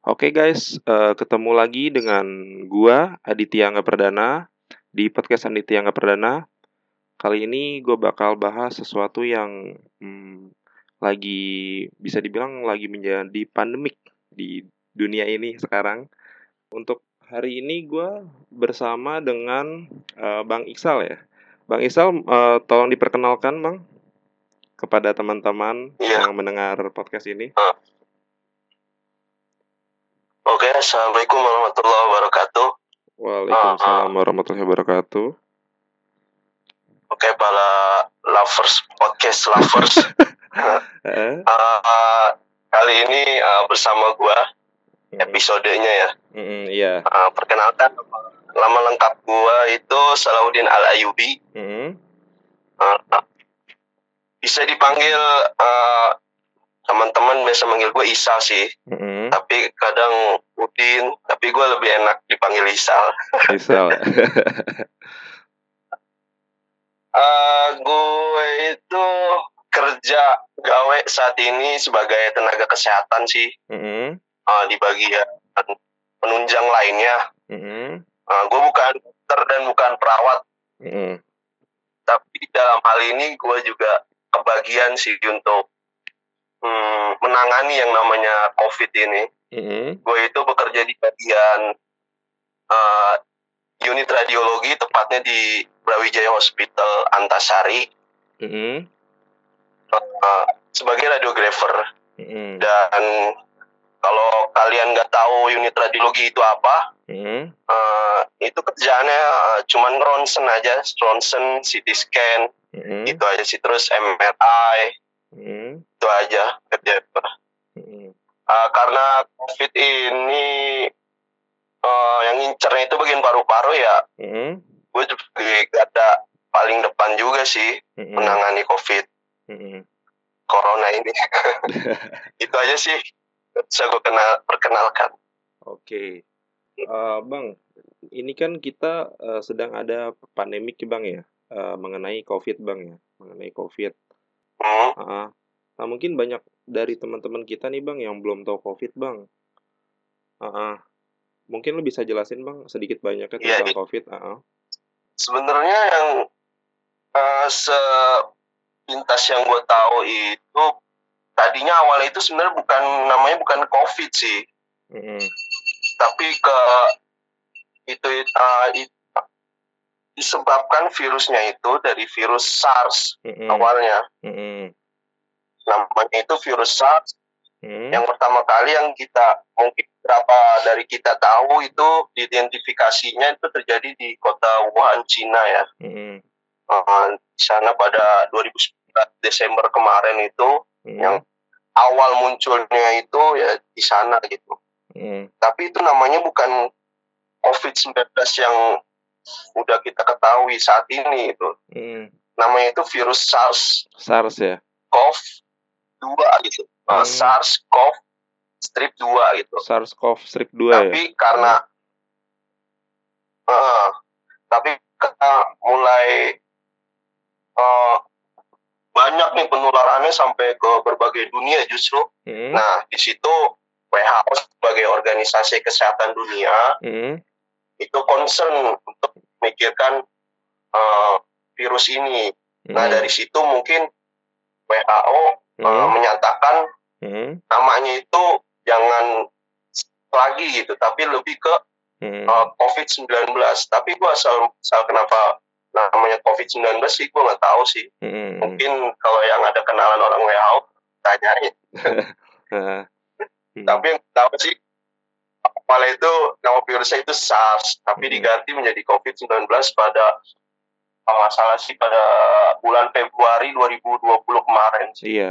Oke guys, uh, ketemu lagi dengan gua Aditya Angga Perdana di podcast Aditya Angga Perdana. Kali ini gue bakal bahas sesuatu yang hmm, lagi bisa dibilang lagi menjadi pandemik di dunia ini sekarang. Untuk hari ini gue bersama dengan uh, Bang Iksal ya. Bang Iksal, uh, tolong diperkenalkan Bang kepada teman-teman ya. yang mendengar podcast ini. Uh. Oke, assalamualaikum warahmatullahi wabarakatuh. Waalaikumsalam uh, warahmatullahi wabarakatuh. Oke, para lovers podcast lovers. uh, uh, kali ini uh, bersama gua hmm. episodenya ya. Mm, iya. Uh, perkenalkan nama lengkap gua itu Salahuddin Al Ayubi. Mm. Uh, bisa dipanggil uh, teman-teman biasa manggil gue Isa sih mm-hmm. tapi kadang Udin tapi gue lebih enak dipanggil Isal Isal uh, gue itu kerja gawe saat ini sebagai tenaga kesehatan sih mm-hmm. uh, di bagian penunjang lainnya mm-hmm. uh, gue bukan dokter dan bukan perawat mm-hmm. tapi dalam hal ini gue juga kebagian sih untuk hmm, menangani yang namanya COVID ini. Mm-hmm. Gue itu bekerja di bagian uh, unit radiologi, tepatnya di Brawijaya Hospital Antasari. Mm-hmm. Uh, sebagai radiografer. Mm-hmm. Dan kalau kalian nggak tahu unit radiologi itu apa, mm-hmm. uh, itu kerjaannya uh, cuman ronsen aja, ronsen, CT scan, mm-hmm. itu aja sih. Terus MRI, Hmm. Itu aja kerja Hmm. Uh, karena COVID ini uh, yang ngincernya itu bagian paru-paru ya. Hmm. Gue juga ada paling depan juga sih hmm. menangani COVID. Hmm. Corona ini. itu aja sih bisa gue kenal perkenalkan. Oke. Okay. Uh, bang, ini kan kita uh, sedang ada pandemik ya Bang ya, uh, mengenai COVID Bang ya, mengenai COVID. Uh, nah mungkin banyak dari teman-teman kita nih bang yang belum tahu COVID bang. Uh, uh, mungkin lo bisa jelasin bang sedikit banyaknya iya, tentang ya, COVID. Uh, uh. Sebenarnya yang uh, sepintas yang gue tahu itu tadinya awalnya itu sebenarnya bukan namanya bukan COVID sih, mm -hmm. tapi ke itu uh, it, disebabkan virusnya itu dari virus SARS mm -hmm. awalnya. Mm -hmm. Namanya itu virus SARS. mm Yang pertama kali yang kita mungkin berapa dari kita tahu itu identifikasinya itu terjadi di kota Wuhan, Cina ya. mm Uh, di sana pada 2019 Desember kemarin itu mm yang awal munculnya itu ya di sana gitu. mm Tapi itu namanya bukan COVID-19 yang udah kita ketahui saat ini itu. Hmm. Namanya itu virus SARS. SARS ya. CoV 2 gitu. Hmm. Uh, SARS CoV strip 2 gitu. SARS CoV strip 2 ya. Tapi karena hmm. uh, tapi karena mulai uh, banyak nih penularannya sampai ke berbagai dunia justru. Hmm. Nah, di situ WHO sebagai organisasi kesehatan dunia hmm itu concern untuk memikirkan uh, virus ini. Hmm. Nah dari situ mungkin WHO hmm. uh, menyatakan hmm. namanya itu jangan lagi gitu, tapi lebih ke hmm. uh, COVID-19. Tapi gue asal, asal kenapa namanya COVID-19 sih gue nggak tahu sih. Hmm. Mungkin kalau yang ada kenalan orang WHO tanyain. hmm. Tapi yang tahu sih awal itu nama virusnya itu SARS, tapi hmm. diganti menjadi COVID-19 pada kalau salah sih pada bulan Februari 2020 kemarin sih. Iya.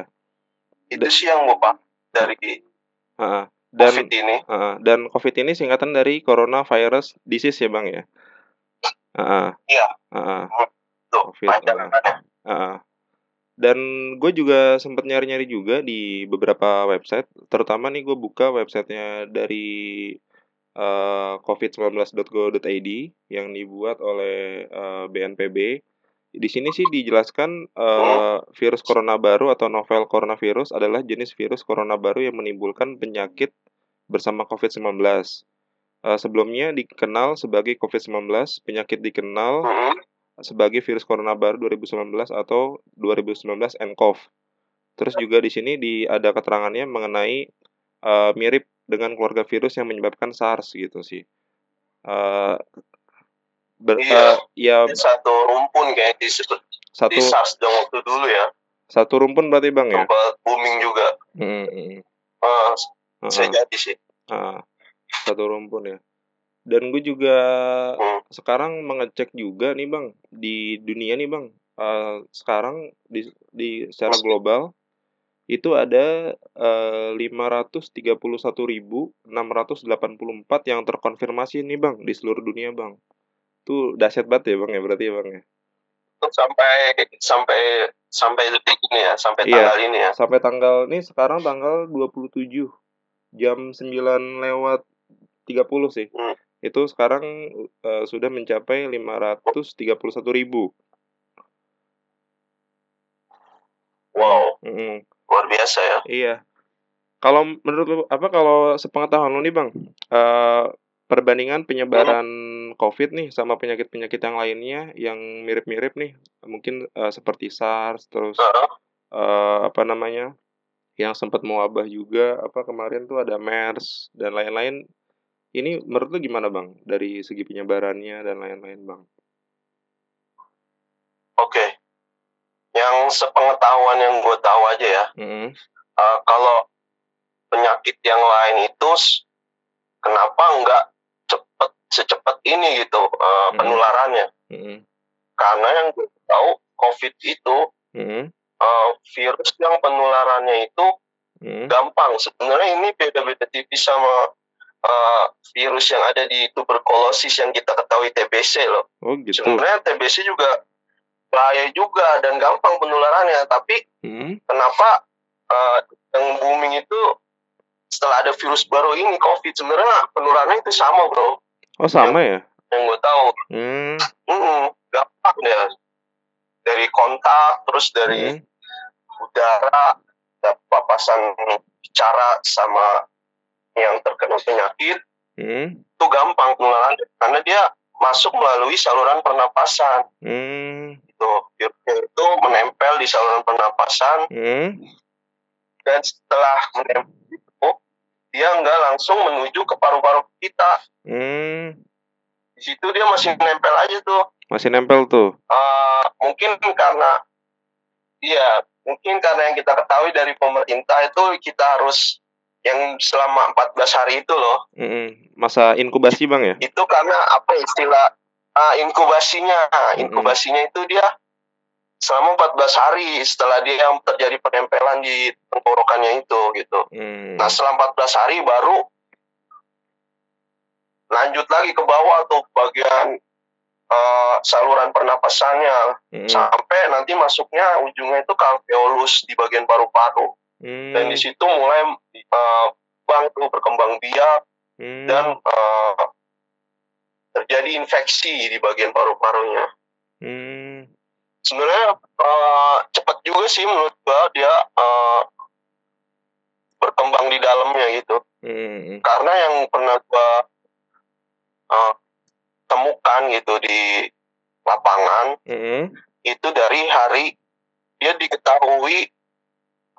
Itu sih yang Bapak dari uh, dan, COVID ini. Uh, dan COVID ini singkatan dari coronavirus disease ya Bang ya? Uh, iya. Uh, Tuh, COVID. Uh, uh, dan gue juga sempat nyari-nyari juga di beberapa website, terutama nih gue buka websitenya dari uh, covid19.go.id yang dibuat oleh uh, eh, BNPB. Di sini sih dijelaskan uh, virus corona baru atau novel coronavirus adalah jenis virus corona baru yang menimbulkan penyakit bersama COVID-19. Uh, sebelumnya dikenal sebagai COVID-19, penyakit dikenal sebagai virus corona baru 2019 atau 2019 nCoV. Terus juga di sini di ada keterangannya mengenai uh, mirip dengan keluarga virus yang menyebabkan SARS gitu sih. Uh, ber, iya, uh, ya satu rumpun kayak di, satu, di SARS dong waktu dulu ya. Satu rumpun berarti bang ya? booming juga. Hmm, hmm. Uh, uh, saya jadi sih. Uh, satu rumpun ya dan gue juga hmm. sekarang mengecek juga nih bang di dunia nih bang uh, sekarang di di secara global itu ada uh, 531.684 yang terkonfirmasi nih bang di seluruh dunia bang tuh dahsyat banget ya bang ya berarti ya bang ya sampai sampai sampai detik ini ya sampai iya, tanggal ini ya sampai tanggal ini sekarang tanggal 27 jam 9 lewat 30 sih. Hmm. Itu sekarang uh, sudah mencapai 531 ribu. Wow. Mm Luar biasa ya. Iya. Kalau menurut lu apa kalau sepengetahuan lu nih Bang, uh, perbandingan penyebaran hmm. COVID nih sama penyakit-penyakit yang lainnya yang mirip-mirip nih, mungkin uh, seperti SARS terus -huh. uh, apa namanya? yang sempat mewabah juga apa kemarin tuh ada MERS dan lain-lain ini menurut lu gimana bang dari segi penyebarannya dan lain-lain bang? Oke, okay. Yang sepengetahuan yang gue tahu aja ya, mm-hmm. uh, kalau penyakit yang lain itu kenapa nggak cepet secepat ini gitu uh, mm-hmm. penularannya? Mm-hmm. Karena yang gue tahu COVID itu mm-hmm. uh, virus yang penularannya itu mm-hmm. gampang. Sebenarnya ini beda-beda tipis sama uh, virus yang ada di tuberkulosis yang kita ketahui TBC loh. Oh gitu. Sebenarnya TBC juga bahaya juga dan gampang penularannya, tapi hmm. kenapa uh, yang booming itu setelah ada virus baru ini COVID sebenarnya penularannya itu sama bro. Oh sama yang, ya? Yang gue tahu. Hmm. Hmm, gampang ya. Dari kontak terus dari hmm. udara, papasan bicara sama yang terkena penyakit hmm. itu gampang penularan karena dia masuk melalui saluran pernapasan. Hmm. Itu itu menempel di saluran pernapasan. Hmm. Dan setelah menempel itu, dia nggak langsung menuju ke paru-paru kita. Hmm. Di situ dia masih nempel aja tuh. Masih nempel tuh. Uh, mungkin karena iya, mungkin karena yang kita ketahui dari pemerintah itu kita harus yang selama 14 hari itu loh. Mm-hmm. Masa inkubasi bang ya? Itu karena apa istilah uh, inkubasinya? Inkubasinya mm-hmm. itu dia selama 14 hari setelah dia yang terjadi penempelan di tenggorokannya itu gitu. Mm. Nah setelah 14 hari baru lanjut lagi ke bawah tuh bagian uh, saluran pernapasannya mm. sampai nanti masuknya ujungnya itu alveolus di bagian paru-paru. Hmm. Dan di situ mulai uh, bang tuh berkembang biak hmm. dan uh, terjadi infeksi di bagian paru-parunya. Hmm. Sebenarnya uh, cepat juga sih menurut gua dia uh, berkembang di dalamnya gitu. Hmm. Karena yang pernah gua uh, temukan gitu di lapangan hmm. itu dari hari dia diketahui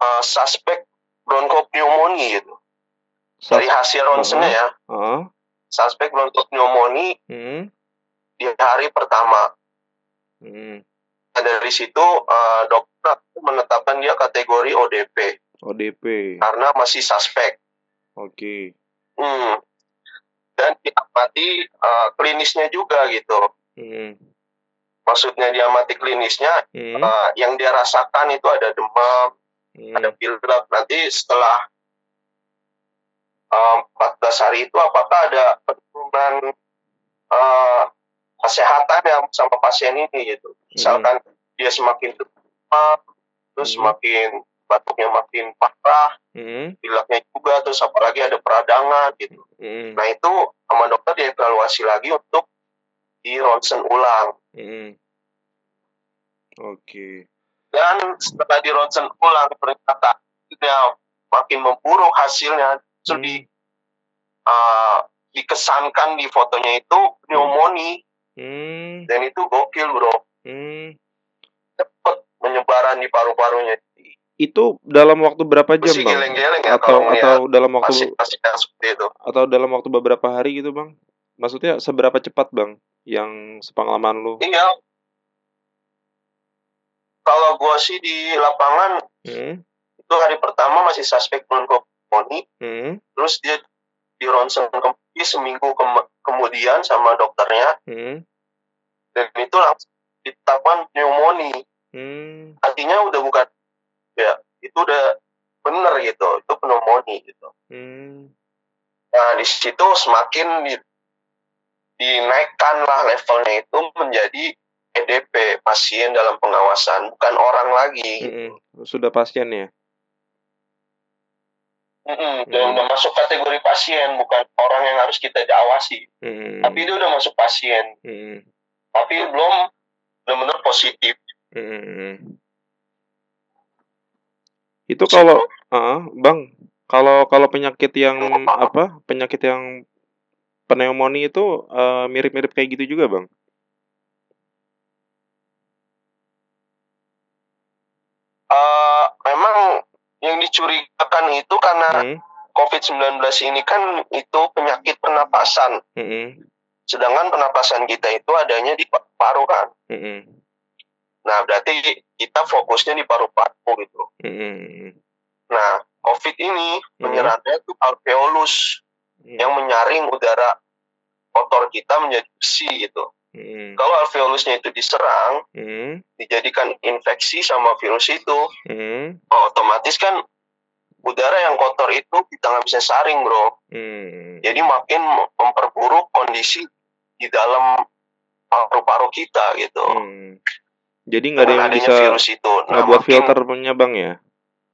uh, suspek bronkopneumonia gitu. Dari hasil ronsennya ya. Uh-huh. Suspek bronkopneumonia hmm. di hari pertama. Hmm. Dan dari situ uh, dokter menetapkan dia kategori ODP. ODP. Karena masih suspek. Oke. Okay. Hmm. Dan diamati uh, klinisnya juga gitu. Hmm. Maksudnya diamati klinisnya, hmm. uh, yang dia rasakan itu ada demam, hmm. ada pilek nanti setelah um, 14 hari itu apakah ada penurunan uh, kesehatan yang sama pasien ini gitu misalkan hmm. dia semakin demam terus hmm. semakin batuknya makin parah hmm. pileknya juga terus apalagi ada peradangan gitu hmm. nah itu sama dokter dievaluasi lagi untuk di ronsen ulang hmm. oke okay dan setelah di ronsen ulang ternyata dia makin memburuk hasilnya so hmm. uh, dikesankan di fotonya itu pneumonia hmm. dan itu gokil bro hmm. cepet menyebaran di paru-parunya itu dalam waktu berapa jam bang? Geleng -geleng ya, atau atau dalam waktu masih, masih itu. atau dalam waktu beberapa hari gitu bang? Maksudnya seberapa cepat bang? Yang sepengalaman lu? Iya. Kalau gua sih di lapangan hmm. itu hari pertama masih suspek pneumonia, hmm. terus dia di ronsen kembali seminggu ke kemudian sama dokternya, hmm. dan itu langsung ditetapkan pneumonia. Hmm. Artinya udah bukan ya itu udah bener gitu itu pneumonia gitu hmm. nah di situ semakin di, dinaikkan lah levelnya itu menjadi EDP pasien dalam pengawasan bukan orang lagi gitu. sudah pasien ya Mm -mm, hmm. udah masuk kategori pasien bukan orang yang harus kita diawasi hmm. tapi dia udah masuk pasien hmm. tapi belum benar-benar positif hmm. Itu kalau uh, Bang, kalau kalau penyakit yang apa? Penyakit yang pneumonia itu uh, mirip-mirip kayak gitu juga, Bang? Uh, memang yang dicurigakan itu karena hmm. COVID-19 ini kan itu penyakit pernapasan. Hmm. Sedangkan pernapasan kita itu adanya di paru kan. Hmm. Nah, berarti kita fokusnya di paru-paru gitu. Mm-hmm. Nah, COVID ini mm-hmm. menyerangnya itu alveolus mm-hmm. yang menyaring udara kotor kita menjadi besi gitu. Mm-hmm. Kalau alveolusnya itu diserang, mm-hmm. dijadikan infeksi sama virus itu, mm-hmm. otomatis kan udara yang kotor itu kita nggak bisa saring, bro. Mm-hmm. Jadi makin memperburuk kondisi di dalam paru-paru kita gitu. Mm-hmm. Jadi nggak ada yang bisa virus itu. Nah, buat filternya bang ya?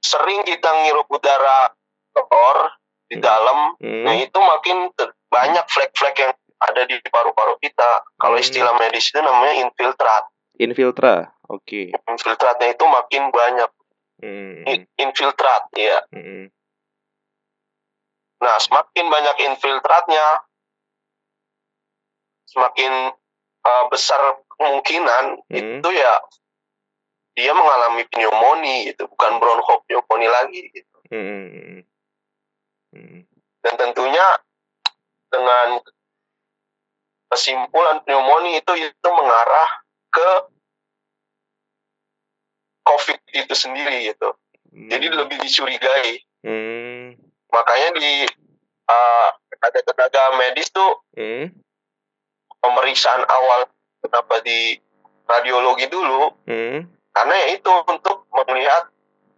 Sering kita ngirup udara kotor di hmm. dalam, hmm. nah itu makin banyak flek-flek yang ada di paru-paru kita. Kalau hmm. istilah medis itu namanya infiltrat. Infiltrat, oke. Okay. Infiltratnya itu makin banyak. Hmm. infiltrat, ya. Hmm. Nah, semakin banyak infiltratnya, semakin uh, besar kemungkinan hmm. itu ya dia mengalami pneumonia gitu, bukan bronchopneumonia lagi gitu. Hmm. Hmm. Dan tentunya dengan kesimpulan pneumonia itu itu mengarah ke COVID itu sendiri gitu. Hmm. Jadi lebih dicurigai. Hmm. Makanya di uh, ada tenaga medis tuh hmm. pemeriksaan awal kenapa di radiologi dulu hmm. karena ya itu untuk melihat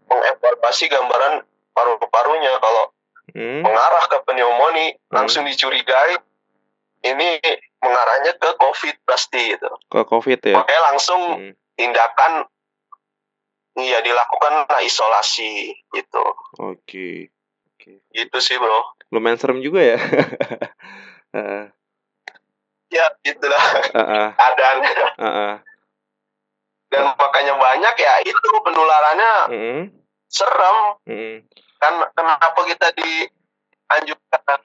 mengevaluasi gambaran paru-parunya kalau hmm. mengarah ke pneumonia hmm. langsung dicurigai ini mengarahnya ke covid pasti itu ke covid ya makanya langsung hmm. tindakan iya dilakukan lah isolasi gitu oke okay. okay. gitu sih bro lumayan serem juga ya ya gitulah uh-uh. keadaan uh-uh. dan makanya banyak ya itu penularannya mm-hmm. serem mm-hmm. kan kenapa kita dianjurkan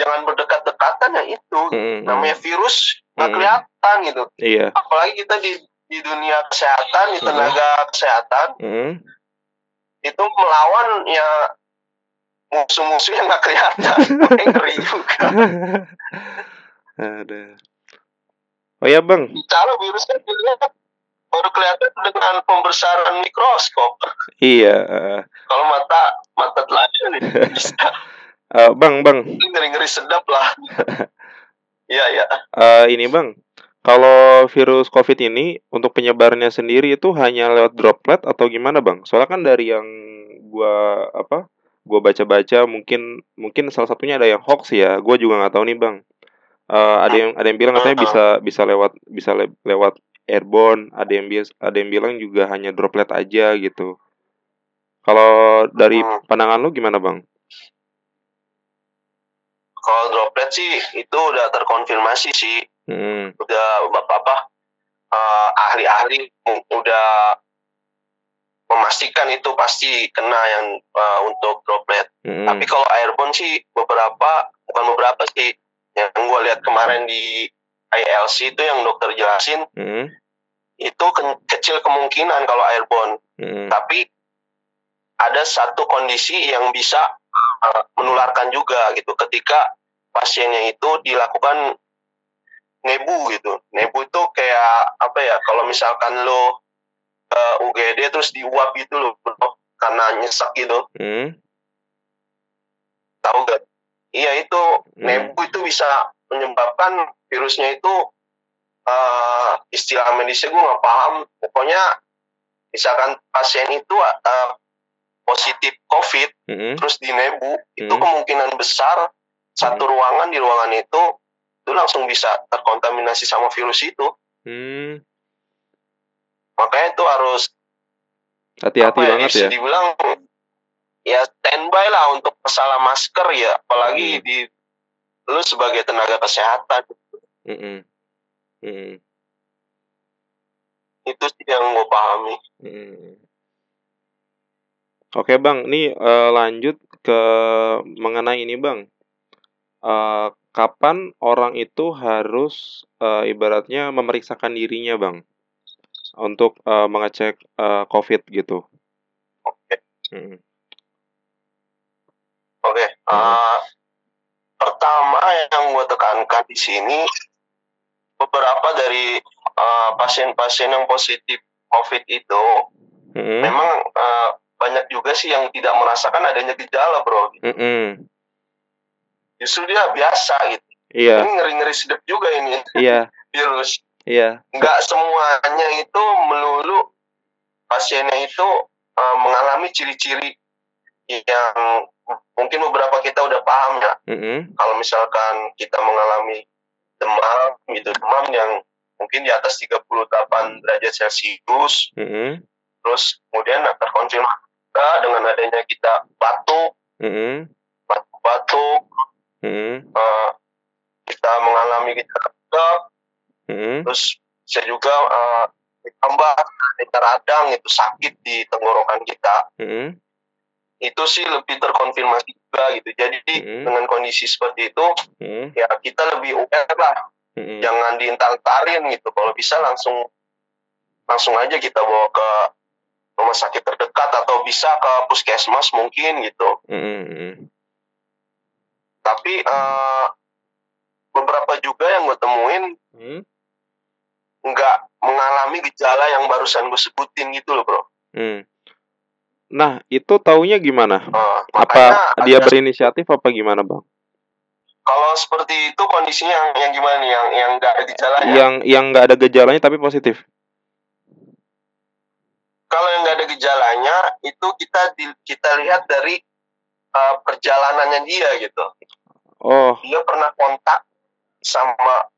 jangan berdekat-dekatan ya itu mm-hmm. namanya virus nggak mm-hmm. kelihatan gitu iya. apalagi kita di di dunia kesehatan di tenaga mm-hmm. kesehatan mm-hmm. itu melawan ya musuh-musuh yang nggak kelihatan ngeri juga Ada. Oh ya bang. Kalau virus kan dilihat baru kelihatan dengan pembesaran mikroskop. Iya. Kalau mata mata telanjang nih bisa. Uh, bang, bang. Ngeri-ngeri sedap lah. Iya, iya. Uh, ini bang, kalau virus COVID ini untuk penyebarannya sendiri itu hanya lewat droplet atau gimana bang? Soalnya kan dari yang gua apa, gua baca-baca mungkin mungkin salah satunya ada yang hoax ya. Gua juga nggak tahu nih bang uh, ada yang ada yang bilang katanya bisa bisa lewat bisa le lewat airborne ada yang bias ada yang bilang juga hanya droplet aja gitu kalau dari hmm. pandangan lu gimana bang kalau droplet sih itu udah terkonfirmasi sih hmm. udah bapak apa uh, ahli-ahli udah memastikan itu pasti kena yang uh, untuk droplet. Hmm. Tapi kalau airborne sih beberapa bukan beberapa sih yang gue lihat kemarin di ILC itu yang dokter jelasin hmm. itu ke kecil kemungkinan kalau airborne hmm. tapi ada satu kondisi yang bisa uh, menularkan juga gitu. Ketika pasiennya itu dilakukan nebu gitu. Nebu itu kayak apa ya kalau misalkan lo uh, eh, UGD terus diuap gitu loh karena nyesek gitu. Hmm. tahu gak iya itu hmm. nebu itu bisa menyebabkan virusnya itu uh, istilah medisnya gue nggak paham. Pokoknya misalkan pasien itu uh, positif COVID mm-hmm. terus di nebu mm-hmm. itu kemungkinan besar satu mm-hmm. ruangan di ruangan itu itu langsung bisa terkontaminasi sama virus itu. Mm. Makanya itu harus hati-hati ya, banget ya. Dibilang ya standby lah untuk masalah masker ya, apalagi mm. di lu sebagai tenaga kesehatan. Mm-hmm. Mm-hmm. Itu sih yang gue pahami. Mm. Oke bang, ini uh, lanjut ke mengenai ini bang. Uh, kapan orang itu harus uh, ibaratnya memeriksakan dirinya bang untuk uh, mengecek uh, COVID gitu? Oke. Hmm. Oke. Uh, pertama yang gue tekankan di sini beberapa dari pasien-pasien uh, yang positif COVID itu hmm. memang uh, banyak juga sih yang tidak merasakan adanya gejala bro. Hmm. Justru dia biasa gitu. Iya. Ini ngeri-ngeri sedap juga ini. Iya. Virus. Iya. Enggak semuanya itu melulu pasiennya itu uh, mengalami ciri-ciri yang mungkin beberapa kita udah paham ya. Mm-hmm. Kalau misalkan kita mengalami demam gitu, demam yang mungkin di atas 38 derajat Celcius, mm-hmm. terus kemudian terkonfirmasi dengan adanya kita batuk, mm-hmm. batuk-batuk, mm-hmm. uh, kita mengalami kita mm-hmm. terus bisa juga uh, ditambah radang itu sakit di tenggorokan kita. Mm-hmm itu sih lebih terkonfirmasi juga gitu. Jadi hmm. dengan kondisi seperti itu, hmm. ya kita lebih aware lah. Hmm. Jangan diintal-tarin gitu. Kalau bisa langsung langsung aja kita bawa ke rumah sakit terdekat atau bisa ke puskesmas mungkin gitu. Hmm. Tapi uh, beberapa juga yang gue temuin hmm. nggak mengalami gejala yang barusan gue sebutin gitu loh bro. Hmm Nah, itu taunya gimana? Uh, apa dia berinisiatif apa gimana, Bang? Kalau seperti itu kondisinya yang, yang gimana nih? Yang yang nggak ada gejalanya? Yang yang nggak ada gejalanya tapi positif. Kalau yang nggak ada gejalanya itu kita di, kita lihat dari uh, perjalanannya dia gitu. Oh. Dia pernah kontak sama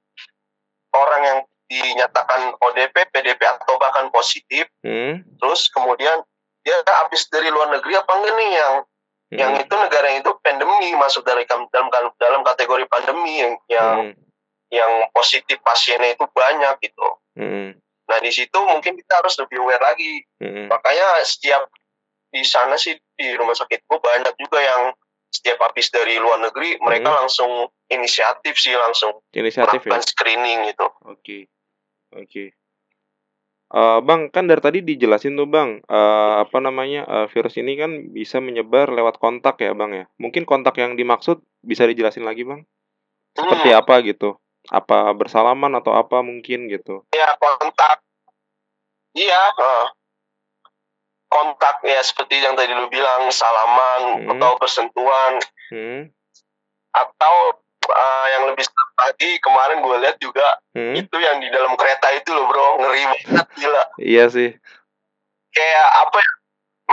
orang yang dinyatakan ODP, PDP atau bahkan positif. Hmm. Terus kemudian dia habis dari luar negeri apa enggak nih yang hmm. yang itu negara yang itu pandemi masuk dari dalam dalam kategori pandemi yang yang hmm. yang positif pasiennya itu banyak gitu. Hmm. Nah di situ mungkin kita harus lebih aware lagi. Hmm. Makanya setiap di sana sih di rumah sakitku banyak juga yang setiap habis dari luar negeri mereka hmm. langsung inisiatif sih langsung inisiatif melakukan ya? screening gitu. Oke, okay. oke. Okay. Uh, bang, kan dari tadi dijelasin tuh bang, uh, apa namanya uh, virus ini kan bisa menyebar lewat kontak ya bang ya. Mungkin kontak yang dimaksud bisa dijelasin lagi bang? Seperti hmm. apa gitu? Apa bersalaman atau apa mungkin gitu? Ya kontak, iya. Uh, kontak ya seperti yang tadi lu bilang salaman hmm. atau bersentuhan hmm. atau uh, yang lebih lagi kemarin gue lihat juga hmm? itu yang di dalam kereta itu loh bro ngeri banget gila iya sih kayak apa ya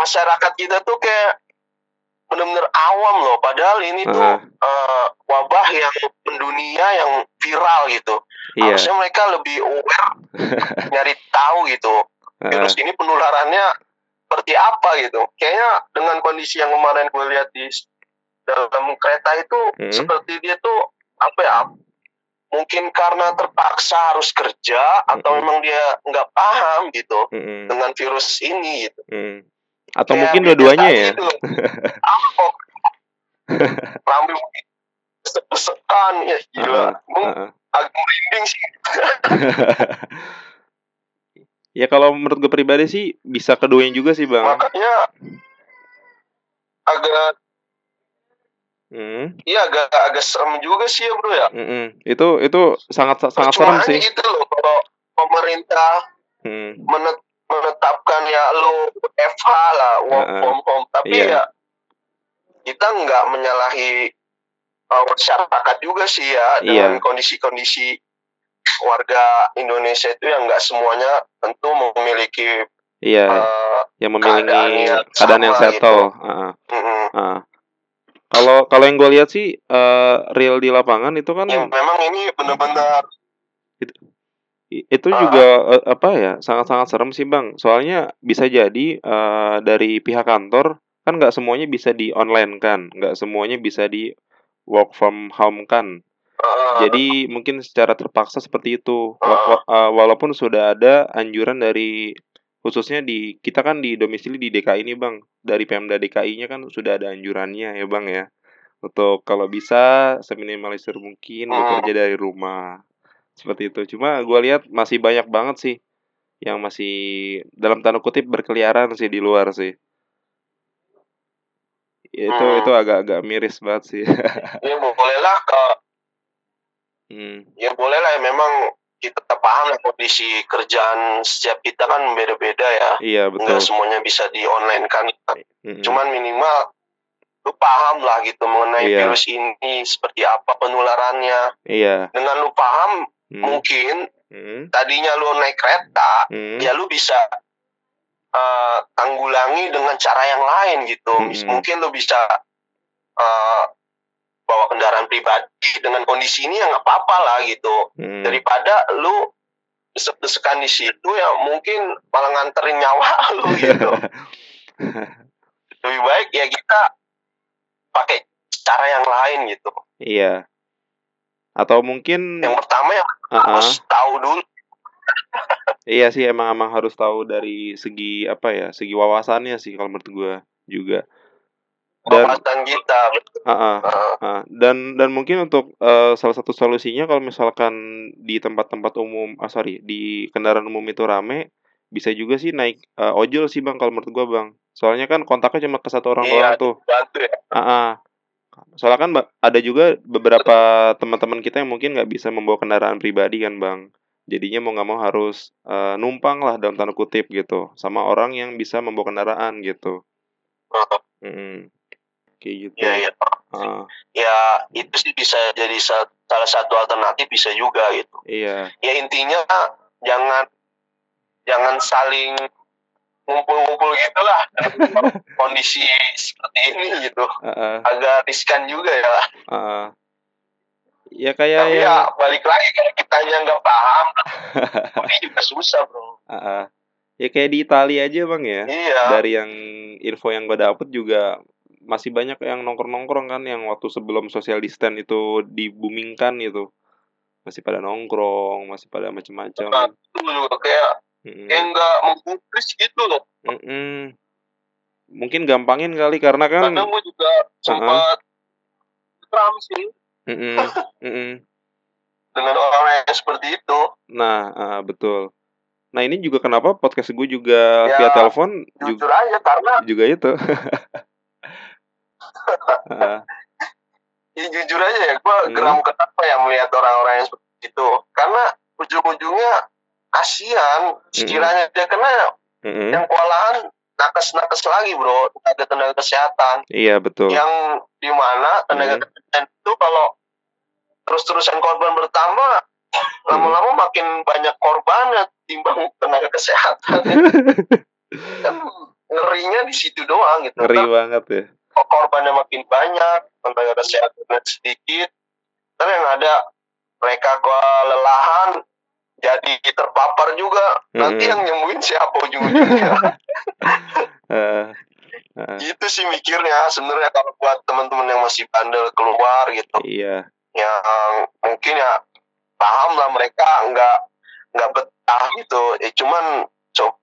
masyarakat kita tuh kayak benar-benar awam loh padahal ini uh. tuh uh, wabah yang mendunia yang viral gitu yeah. harusnya mereka lebih aware nyari tahu gitu virus uh. ini penularannya seperti apa gitu kayaknya dengan kondisi yang kemarin gue lihat di dalam kereta itu hmm. seperti dia tuh apa ya mungkin karena terpaksa harus kerja atau mm memang dia nggak paham gitu mm dengan virus ini gitu. Mm. Atau Kayak mungkin dua-duanya ya. Gitu. Apa kok? Rambi sekan ya gila. Uh, uh, uh. Agak merinding sih. ya kalau menurut gue pribadi sih bisa keduanya juga sih bang. Makanya agak Hmm. Iya agak agak serem juga sih ya bro ya. Mm -mm. Itu itu sangat sangat serem sih. gitu loh kalau pemerintah hmm. menet, menetapkan ya lo FH lah work uh, from home tapi iya. ya kita nggak menyalahi uh, masyarakat juga sih ya dengan iya. kondisi-kondisi warga Indonesia itu yang nggak semuanya tentu memiliki iya uh, yang memiliki keadaan yang, keadaan yang settle. Gitu. Uh, uh, uh. Kalau kalau yang gue lihat sih uh, real di lapangan itu kan ya, memang ini benar-benar itu, itu uh, juga uh, apa ya sangat-sangat serem sih bang. Soalnya bisa jadi uh, dari pihak kantor kan nggak semuanya bisa di online kan, nggak semuanya bisa di work from home kan. Jadi mungkin secara terpaksa seperti itu. Uh, walaupun sudah ada anjuran dari khususnya di kita kan di domisili di DKI ini bang. Dari Pemda DKI-nya kan sudah ada anjurannya ya bang ya. Untuk kalau bisa seminimalisir mungkin bekerja dari rumah. Seperti itu. Cuma gue lihat masih banyak banget sih yang masih dalam tanda kutip berkeliaran sih di luar sih itu hmm. itu agak-agak miris banget sih ya bolehlah ke hmm. ya bolehlah ya memang kita paham lah kondisi kerjaan setiap kita kan beda-beda ya. Iya betul. Enggak semuanya bisa di online kan. Mm-hmm. Cuman minimal lu paham lah gitu mengenai iya. virus ini seperti apa penularannya. Iya. Dengan lu paham mm. mungkin mm. tadinya lu naik kereta mm. ya lu bisa uh, tanggulangi dengan cara yang lain gitu. Mm. Mungkin lu bisa uh, bawa kendaraan pribadi dengan kondisi ini ya nggak apa-apa lah gitu hmm. daripada lu desek-desekan di situ ya mungkin malah nganterin nyawa lu gitu lebih baik ya kita pakai cara yang lain gitu iya atau mungkin yang pertama ya uh -uh. harus tahu dulu iya sih emang emang harus tahu dari segi apa ya segi wawasannya sih kalau menurut gue juga. Dan kita uh, uh, uh, dan dan mungkin untuk uh, salah satu solusinya kalau misalkan di tempat-tempat umum ah sorry di kendaraan umum itu rame bisa juga sih naik uh, ojol sih bang kalau menurut gua bang. Soalnya kan kontaknya cuma ke satu orang iya, doang tuh. ya. uh, uh. soalnya kan ada juga beberapa teman-teman kita yang mungkin nggak bisa membawa kendaraan pribadi kan bang jadinya mau nggak mau harus uh, numpang lah dalam tanda kutip gitu sama orang yang bisa membawa kendaraan gitu. -hmm kayak gitu ya ya uh. ya itu sih bisa jadi salah satu alternatif bisa juga gitu iya ya intinya jangan jangan saling ngumpul-ngumpul gitulah kondisi seperti ini gitu uh -uh. agak riskan juga ya uh -uh. Ya kayak Tapi yang... ya balik lagi kalau kita yang nggak paham ini juga susah bro uh -uh. ya kayak di Italia aja bang ya iya. dari yang info yang gue dapet juga masih banyak yang nongkrong-nongkrong kan yang waktu sebelum social distance itu dibumingkan itu masih pada nongkrong masih pada macam-macam nah, itu juga kayak mm kayak nggak menggubris gitu loh mm -mm. mungkin gampangin kali karena kan karena gue juga sempat uh -huh. sih mm -mm. mm -mm. dengan orang yang seperti itu nah uh, betul Nah ini juga kenapa podcast gue juga ya, via telepon jujur juga, aja karena juga itu ya jujur aja ya gue hmm. geram kenapa ya melihat orang-orang yang seperti itu karena ujung-ujungnya kasihan sekiranya hmm. dia kena hmm. yang kewalahan nakes-nakes lagi bro. Tenaga tenaga kesehatan. Iya betul. Yang di mana tenaga hmm. kesehatan itu kalau terus-terusan korban bertambah lama-lama makin banyak korbannya timbang tenaga kesehatan. Kan ngerinya di situ doang gitu. Ngeri banget ya. Korbannya makin banyak, tenaga kesehatannya sedikit, tapi yang ada mereka kelelahan, jadi terpapar juga. Mm-hmm. Nanti yang nyembuhin siapa ujung-ujungnya? uh, uh. Itu sih mikirnya sebenarnya kalau buat teman-teman yang masih bandel keluar gitu. Iya. Yang mungkin ya paham lah mereka nggak nggak betah gitu. Eh cuman coba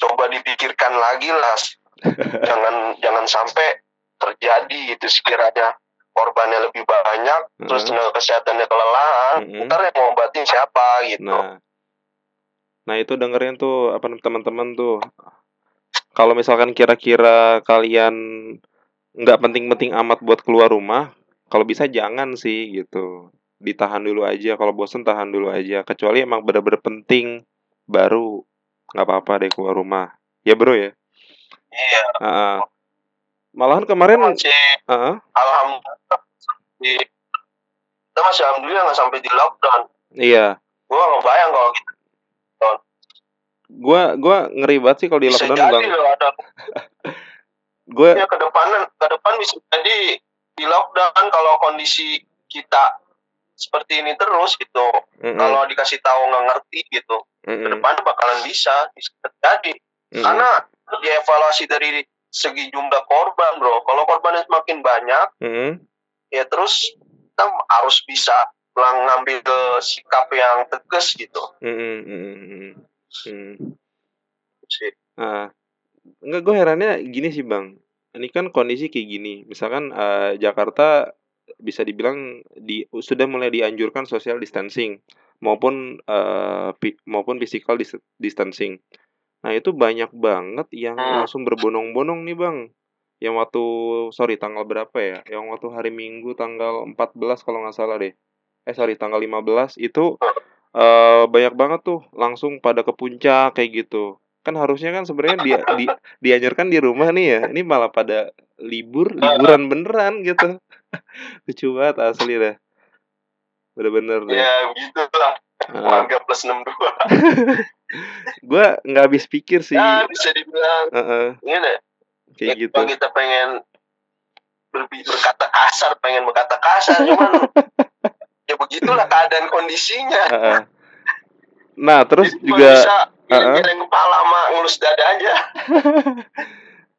coba dipikirkan lagi lah jangan jangan sampai terjadi itu sekiranya korbannya lebih banyak, uh-huh. terus tenaga kesehatannya kelelahan, uh-huh. ntar yang mau obatin siapa gitu. Nah, nah itu dengerin tuh apa teman-teman tuh. Kalau misalkan kira-kira kalian nggak penting-penting amat buat keluar rumah, kalau bisa jangan sih gitu. Ditahan dulu aja. Kalau bosen tahan dulu aja. Kecuali emang bener-bener penting, baru nggak apa-apa deh keluar rumah. Ya bro ya. Iya. Uh, malahan kemarin. Masih, uh, alhamdulillah. Kita masih alhamdulillah nggak sampai di lockdown. Iya. Gua nggak bayang kalau gitu gua gua ngeri banget sih kalau di lockdown bisa jadi loh ada. Gua ya ke depan ke depan bisa jadi di lockdown kalau kondisi kita seperti ini terus gitu. Mm -hmm. kalau dikasih tahu nggak ngerti gitu mm -hmm. ke depan bakalan bisa bisa terjadi. Mm -hmm. karena dievaluasi dari segi jumlah korban bro kalau korbannya semakin banyak mm -hmm ya terus kita harus bisa ngambil ke sikap yang tegas gitu. Hmm, hmm, hmm, Nah, enggak gue herannya gini sih bang. Ini kan kondisi kayak gini. Misalkan uh, Jakarta bisa dibilang di sudah mulai dianjurkan social distancing maupun uh, maupun physical dis distancing. Nah itu banyak banget yang hmm. langsung berbonong-bonong nih bang. Yang waktu sorry tanggal berapa ya? Yang waktu hari Minggu tanggal 14 kalau nggak salah deh. Eh sorry tanggal 15 itu uh, banyak banget tuh langsung pada ke puncak kayak gitu. Kan harusnya kan sebenarnya dia di, dianjurkan di rumah nih ya. Ini malah pada libur liburan beneran gitu. Lucu banget asli deh bener-bener deh ya gitu lah warga plus enam dua. Gue nggak habis pikir sih. Ya bisa dibilang. Uh -uh. ini deh kayak ya, gitu. kita pengen berkata kasar pengen berkata kasar cuman ya begitulah keadaan kondisinya. Nah terus Jadi juga bisa uh -uh. kepala sama ngurus dada aja.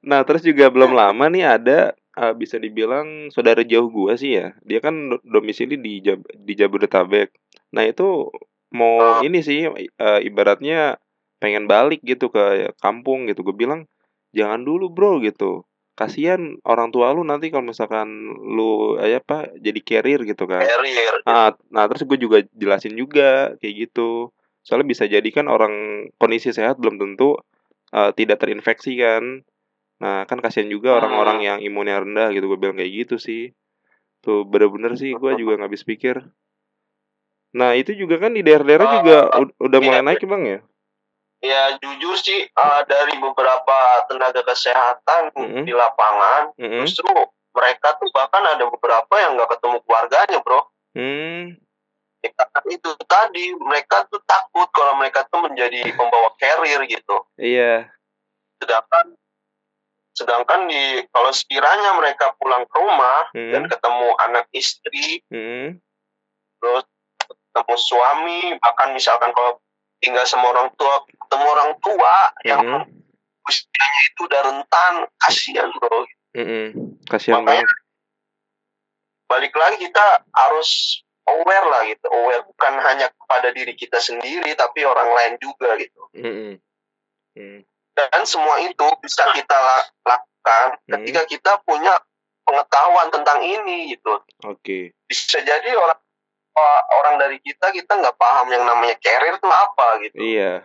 Nah terus juga belum lama nih ada uh, bisa dibilang saudara jauh gua sih ya. Dia kan domisili di Jab di Jabodetabek. Nah itu mau uh. ini sih uh, ibaratnya pengen balik gitu ke kampung gitu. Gue bilang jangan dulu bro gitu. Kasihan orang tua lu nanti kalau misalkan lu eh, apa jadi carrier gitu kan. Carrier. Nah, nah terus gue juga jelasin juga kayak gitu. Soalnya bisa jadi kan orang kondisi sehat belum tentu uh, tidak terinfeksi kan nah kan kasihan juga orang-orang hmm. yang imunnya rendah gitu gue bilang kayak gitu sih tuh bener-bener sih gue juga nggak habis pikir nah itu juga kan di daerah-daerah juga udah mulai naik bang ya ya jujur sih uh, dari beberapa tenaga kesehatan mm-hmm. di lapangan mm-hmm. justru mereka tuh bahkan ada beberapa yang nggak ketemu keluarganya bro mm. ya, itu tadi mereka tuh takut kalau mereka tuh menjadi pembawa carrier gitu iya sedangkan sedangkan di kalau sekiranya mereka pulang ke rumah mm. dan ketemu anak istri mm. terus ketemu suami bahkan misalkan kalau tinggal sama orang tua ketemu orang tua mm-hmm. yang usianya itu udah rentan kasihan bro mm-hmm. kasihan banget balik lagi kita harus aware lah gitu aware bukan hanya kepada diri kita sendiri tapi orang lain juga gitu mm-hmm. Mm-hmm. Dan semua itu bisa kita lakukan mm-hmm. ketika kita punya pengetahuan tentang ini gitu. Oke. Okay. bisa jadi orang orang dari kita kita nggak paham yang namanya carrier itu apa gitu. Iya.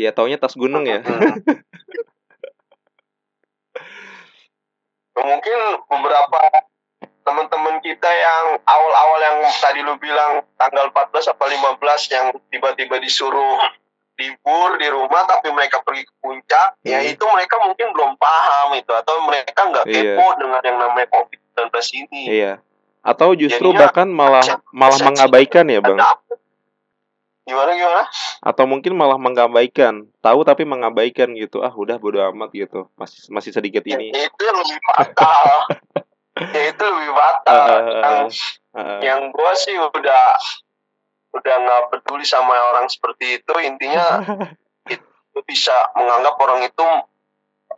Iya taunya tas gunung ya. Mungkin beberapa teman-teman kita yang awal-awal yang tadi lu bilang tanggal 14 apa 15 yang tiba-tiba disuruh libur di rumah tapi mereka pergi ke puncak ya hmm. ya itu mereka mungkin belum paham itu atau mereka nggak iya. kepo iya. dengan yang namanya COVID-19 ini. Iya. Atau justru Jadinya, bahkan malah malah mengabaikan ya bang? Gimana gimana? Atau mungkin malah mengabaikan. Tahu tapi mengabaikan gitu. Ah udah bodo amat gitu. Masih masih sedikit ya, ini. itu lebih fatal. Ya itu lebih fatal. Uh, uh, yang uh, yang gua sih udah udah nggak peduli sama orang seperti itu intinya itu bisa menganggap orang itu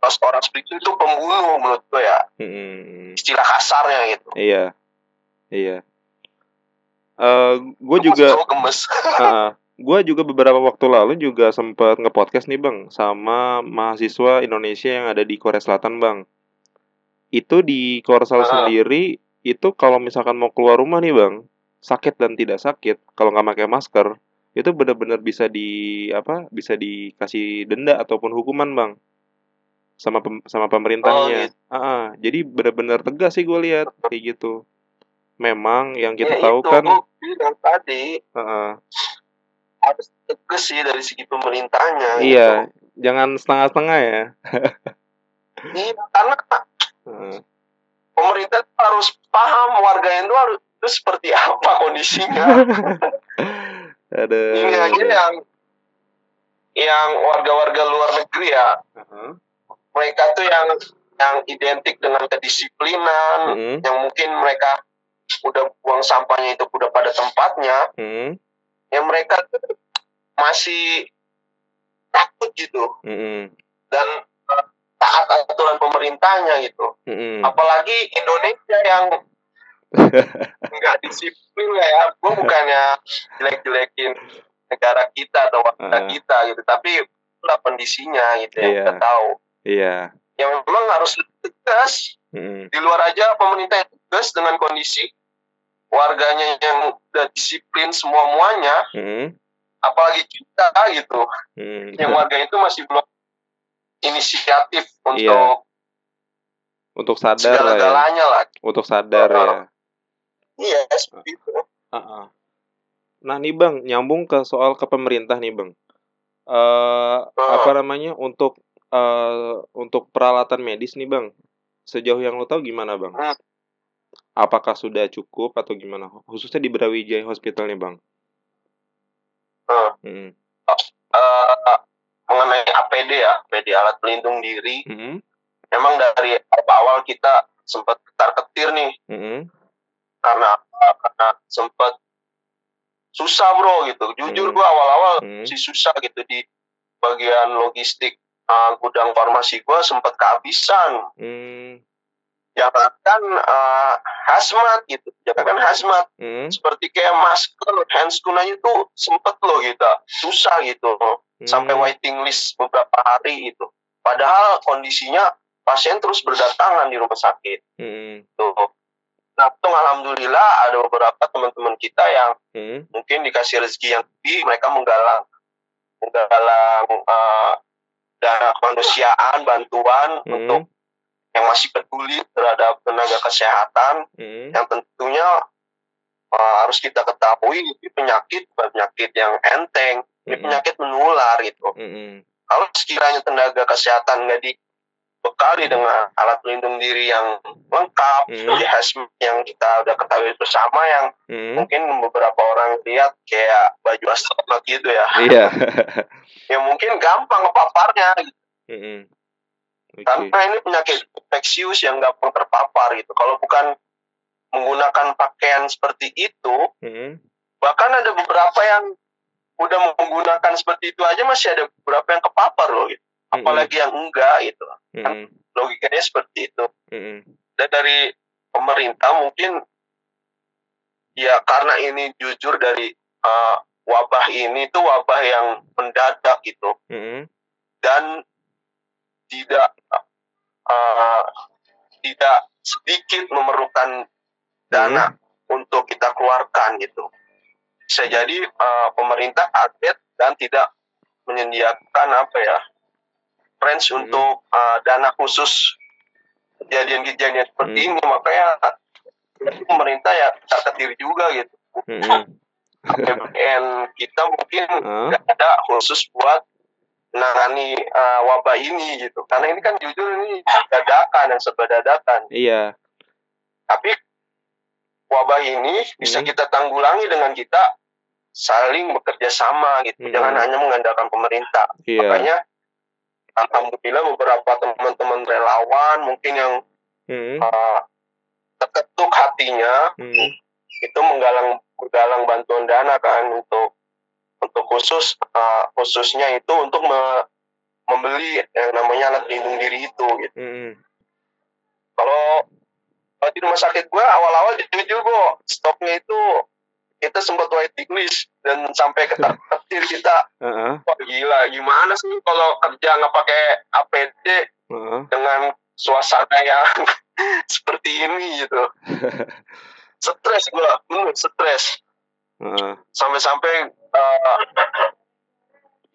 orang seperti itu pembunuh menurut gue ya hmm. istilah kasarnya gitu iya Iya. Uh, eh, gue juga. uh, gue juga beberapa waktu lalu juga sempat ngepodcast nih bang sama mahasiswa Indonesia yang ada di Korea Selatan bang. Itu di Korsel uh. sendiri itu kalau misalkan mau keluar rumah nih bang sakit dan tidak sakit kalau nggak pakai masker itu benar-benar bisa di apa bisa dikasih denda ataupun hukuman bang sama pem, sama pemerintahnya oh, gitu. ah, ah, jadi benar-benar tegas sih gue lihat kayak gitu memang yang kita ya, tahu itu, kan bilang tadi uh, uh, harus tegas sih dari segi pemerintahnya iya gitu. jangan setengah-setengah ya iya karena uh. pemerintah harus paham warga itu harus itu seperti apa kondisinya ada ini aja yang yang warga-warga luar negeri ya uh-huh. mereka tuh yang yang identik dengan kedisiplinan uh-huh. yang mungkin mereka udah buang sampahnya itu udah pada tempatnya uh-huh. yang mereka tuh masih takut gitu uh-huh. dan taat aturan pemerintahnya gitu uh-huh. apalagi Indonesia yang nggak disiplin ya gue bukannya jelek-jelekin negara kita atau warga uh. kita gitu tapi itulah kondisinya gitu yeah. yang kita tahu iya yang memang harus tegas mm. di luar aja pemerintah tegas dengan kondisi warganya yang udah disiplin semua muanya mm. apalagi kita gitu mm. yang warga itu masih belum inisiatif untuk yeah. untuk sadar lah ya. lah. Untuk sadar ya. Iya, seperti itu. Uh -uh. Nah nih bang, nyambung ke soal ke pemerintah nih bang. Uh, uh. Apa namanya untuk uh, untuk peralatan medis nih bang? Sejauh yang lo tahu gimana bang? Uh. Apakah sudah cukup atau gimana? Khususnya di Brawijaya Hospital nih bang. Uh. Hmm. Uh, mengenai APD ya, APD alat pelindung diri. Mm -hmm. Memang dari awal kita sempat ketar ketir nih. Mm -hmm karena karena sempat susah bro gitu jujur hmm. gue awal-awal hmm. sih susah gitu di bagian logistik uh, gudang farmasi gue sempat kehabisan hmm. kan uh, hazmat gitu kan hazmat hmm. seperti kayak masker handscoon aja tuh sempet loh gitu susah gitu hmm. sampai waiting list beberapa hari itu padahal kondisinya pasien terus berdatangan di rumah sakit hmm. tuh untung alhamdulillah ada beberapa teman-teman kita yang hmm. mungkin dikasih rezeki yang tinggi, mereka menggalang menggalang uh, dana kemanusiaan, bantuan hmm. untuk yang masih peduli terhadap tenaga kesehatan, hmm. yang tentunya uh, harus kita ketahui ini penyakit penyakit yang enteng, ini hmm. penyakit menular gitu. Hmm. Kalau sekiranya tenaga kesehatan nggak di bekali dengan alat pelindung diri yang lengkap, hmm. hazmat yang kita udah ketahui bersama yang hmm. mungkin beberapa orang lihat kayak baju astronot gitu ya. Iya. ya mungkin gampang ngepaparnya gitu. Hmm. Okay. Karena ini penyakit infeksius yang gampang terpapar gitu. Kalau bukan menggunakan pakaian seperti itu, hmm. bahkan ada beberapa yang udah menggunakan seperti itu aja masih ada beberapa yang kepapar loh gitu apalagi yang enggak gitu. Kan logikanya seperti itu. Dan dari pemerintah mungkin ya karena ini jujur dari uh, wabah ini tuh wabah yang mendadak gitu. Dan tidak uh, tidak sedikit memerlukan dana untuk kita keluarkan gitu. Bisa jadi uh, pemerintah kaget dan tidak menyediakan apa ya range hmm. untuk uh, dana khusus kejadian-kejadian seperti hmm. ini makanya pemerintah ya terketir diri juga gitu hmm. APBN kita mungkin nggak hmm. ada khusus buat menangani uh, wabah ini gitu karena ini kan jujur ini dadakan yang serba dadakan iya tapi wabah ini bisa hmm. kita tanggulangi dengan kita saling bekerja sama gitu hmm. jangan hanya mengandalkan pemerintah iya. makanya alhamdulillah beberapa teman-teman relawan mungkin yang hmm. uh, terketuk hatinya hmm. itu menggalang menggalang bantuan dana kan untuk untuk khusus uh, khususnya itu untuk me, membeli yang namanya alat pelindung diri itu gitu. Hmm. Kalau di rumah sakit gue awal-awal jujur gue stoknya itu kita sempat waiting list dan sampai ketar ketir kita uh-huh. Wah, gila gimana sih kalau kerja nggak pakai APD uh-huh. dengan suasana yang seperti ini gitu stres gue bener stres uh. sampai-sampai uh,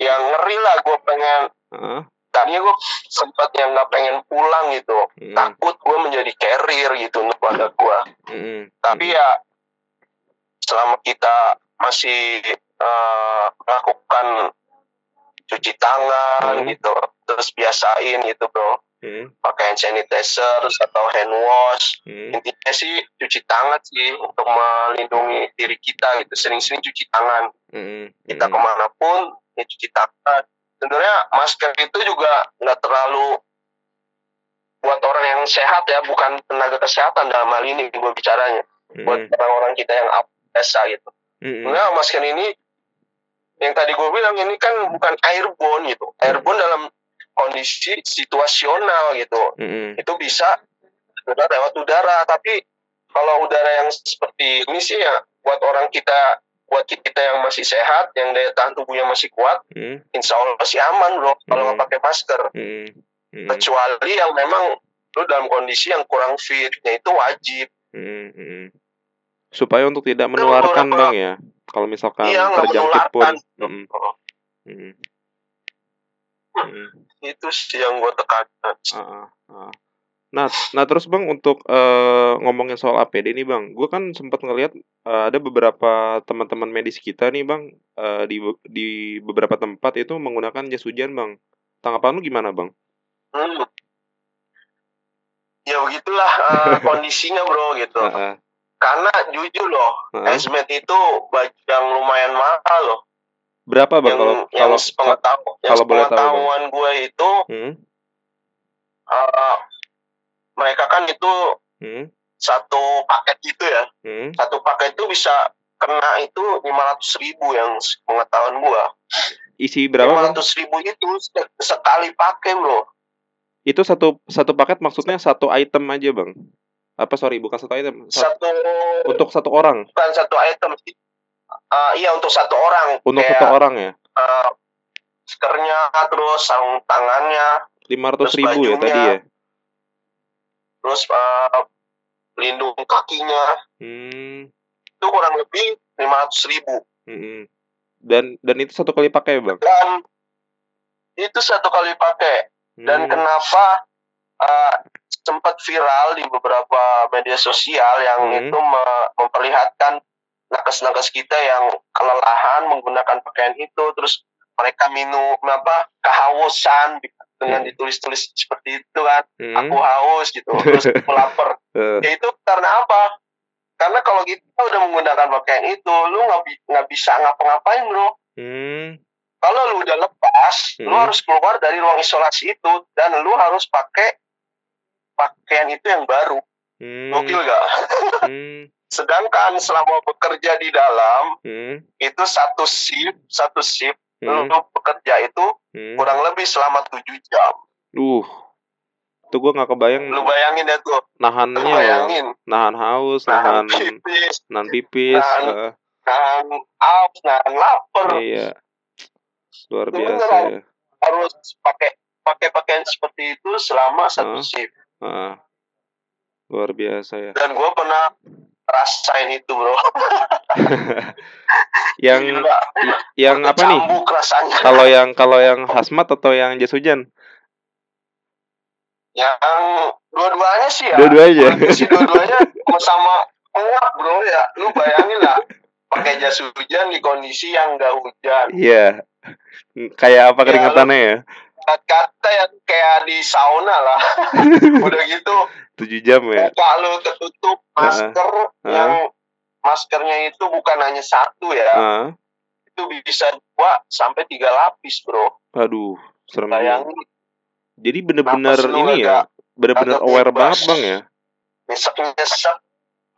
yang ngeri lah gue pengen uh. tadinya gue sempat yang nggak pengen pulang gitu mm. takut gue menjadi carrier gitu untuk keluarga gue mm. tapi ya selama kita masih uh, melakukan cuci tangan mm. gitu terus biasain gitu bro hmm. pakai hand sanitizer atau hand wash hmm. intinya sih cuci tangan sih untuk melindungi diri kita gitu sering-sering cuci tangan hmm. kita hmm. ke mana pun ya cuci tangan sebenarnya masker itu juga nggak terlalu buat orang yang sehat ya bukan tenaga kesehatan dalam hal ini gue bicaranya hmm. buat orang-orang kita yang biasa gitu hmm. nah masker ini yang tadi gue bilang ini kan bukan airborne gitu airborne dalam kondisi situasional gitu mm-hmm. itu bisa udara lewat udara tapi kalau udara yang seperti ini sih ya buat orang kita buat kita yang masih sehat yang daya tahan tubuhnya masih kuat mm-hmm. insya Allah sih aman bro kalau nggak pakai masker mm-hmm. kecuali yang memang lu dalam kondisi yang kurang fitnya itu wajib mm-hmm. Supaya untuk tidak menularkan bang ya kalau misalkan iya, terjangkit pun mm-hmm. Mm-hmm. Hmm. Itu sih yang gue tekankan. Uh, uh. Nah, nah terus bang untuk uh, ngomongin soal APD nih bang, gue kan sempat ngelihat uh, ada beberapa teman-teman medis kita nih bang uh, di di beberapa tempat itu menggunakan jas hujan bang. Tanggapan lu gimana bang? Hmm. Ya begitulah uh, kondisinya bro gitu. Uh, uh. Karena jujur loh, uh. itu baju yang lumayan mahal loh. Berapa bang kalau kalau kalau boleh tahu? gue itu hmm? uh, mereka kan itu hmm? satu paket gitu ya. Hmm? Satu paket itu bisa kena itu lima ratus ribu yang pengetahuan gue. Isi berapa? Lima ratus ribu itu sekali pakai bro. Itu satu satu paket maksudnya satu item aja bang? Apa sorry bukan satu item? Satu, satu untuk satu orang? Bukan satu item uh, iya untuk satu orang untuk kayak, satu orang ya uh, skernya terus sarung tangannya lima ratus ribu bajunya, ya tadi ya terus uh, pelindung kakinya hmm. itu kurang lebih lima ratus ribu hmm. dan dan itu satu kali pakai bang dan itu satu kali pakai hmm. dan kenapa uh, sempat viral di beberapa media sosial yang hmm. itu me memperlihatkan nakes-nakes kita yang kelelahan menggunakan pakaian itu terus mereka minum apa kehausan dengan hmm. ditulis-tulis seperti itu kan hmm. aku haus gitu terus aku lapar uh. ya itu karena apa karena kalau kita udah menggunakan pakaian itu lu nggak nggak bisa ngapa-ngapain bro hmm. kalau lu udah lepas hmm. lu harus keluar dari ruang isolasi itu dan lu harus pakai pakaian itu yang baru hmm. gokil gak hmm. Sedangkan selama bekerja di dalam hmm. itu satu shift, satu shift hmm. lu bekerja itu hmm. kurang lebih selama tujuh jam. Duh, itu gue nggak kebayang. Lu bayangin ya tuh. Nahannya, bayangin. nahan haus, nahan, nahan pipis, nahan pipis, nahan, uh. nahan haus, nahan lapar. Iya, luar biasa ya. Harus pakai pakai pakaian seperti itu selama satu uh. shift. Uh. Luar biasa ya. Dan gue pernah rasain itu bro yang Gila. yang apa nih kalau yang kalau yang hasmat atau yang jas hujan yang dua-duanya sih ya dua-duanya dua-duanya sama kuat bro ya lu bayangin lah pakai jas hujan di kondisi yang enggak hujan iya yeah. kayak apa ya, ya? Kata yang kayak di sauna lah. Udah gitu. Tujuh jam ya? Muka lu ketutup masker uh, uh. yang maskernya itu bukan hanya satu ya. Uh. itu bisa dua sampai tiga lapis bro. Aduh serem. Bayangin. jadi bener-bener ini ya bener-bener aware banget bang ya? Nyesek nyesek.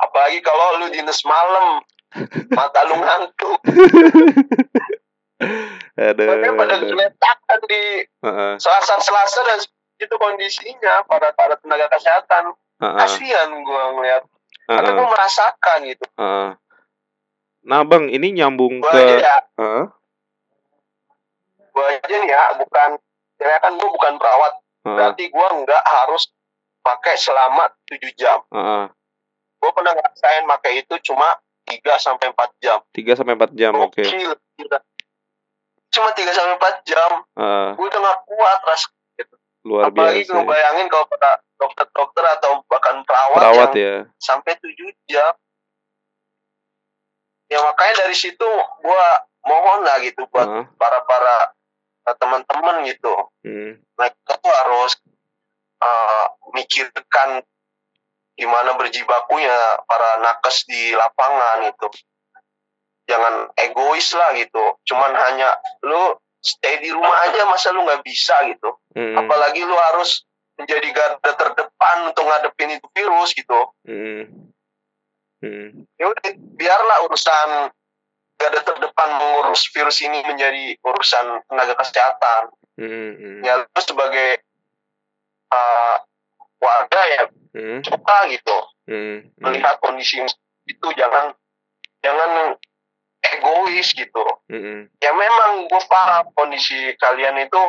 Apalagi kalau lu dinas malam mata lu ngantuk Aduh. Mereka pada geletakan di uh-uh. selasa-selasa dan itu kondisinya para para tenaga kesehatan. Uh-uh. Kasihan gue ngeliat. Uh-uh. Karena gue merasakan gitu. Uh-uh. Nah bang, ini nyambung gua ke... Aja ya, uh-uh. Gue aja nih ya, bukan... Ya kan gue bukan perawat. Uh-uh. Berarti gue nggak harus pakai selama 7 jam. Uh -uh. Gue pernah ngerasain pakai itu cuma 3 sampai 4 jam. 3 sampai 4 jam, oke. Okay. Cuma 3 sampai 4 jam. Uh. Gue udah gak kuat ras gitu. Luar Apalagi biasa. Apalagi bayangin kalau pada dokter-dokter atau bahkan perawat, perawat yang ya. sampai 7 jam. Ya makanya dari situ gue mohon lah gitu buat uh. para para teman-teman gitu. Hmm. Mereka tuh harus uh, mikirkan gimana berjibakunya para nakes di lapangan itu jangan egois lah gitu cuman hanya lu stay di rumah aja masa lu nggak bisa gitu hmm. apalagi lu harus menjadi garda terdepan untuk ngadepin itu virus gitu hmm. Hmm. ya biarlah urusan garda terdepan mengurus virus ini menjadi urusan tenaga kesehatan hmm. ya lu sebagai uh, warga ya hmm. coba gitu hmm. melihat kondisi itu jangan jangan egois gitu hmm. ya memang gue paham kondisi kalian itu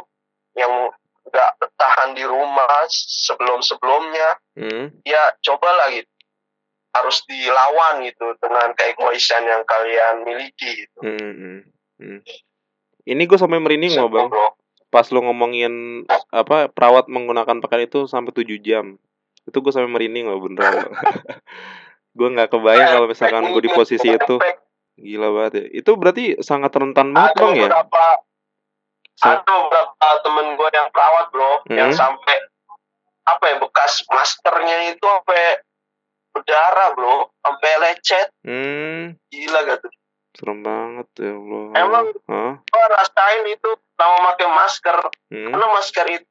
yang nggak bertahan di rumah sebelum sebelumnya hmm. ya cobalah gitu harus dilawan gitu dengan keegoisan yang kalian miliki gitu. Hmm. Hmm. Ini gue sampai merinding loh bang. Bro pas lu ngomongin apa perawat menggunakan pakaian itu sampai 7 jam itu gue sampai merinding loh bener gue nggak kebayang kalau misalkan gue di posisi itu gila banget ya itu berarti sangat rentan banget bang ya beberapa, ada beberapa temen gue yang perawat bro hmm. yang sampai apa ya bekas maskernya itu sampai berdarah bro sampai lecet hmm. gila gak tuh serem banget ya Allah emang huh? gue rasain itu sama pakai masker hmm. karena masker itu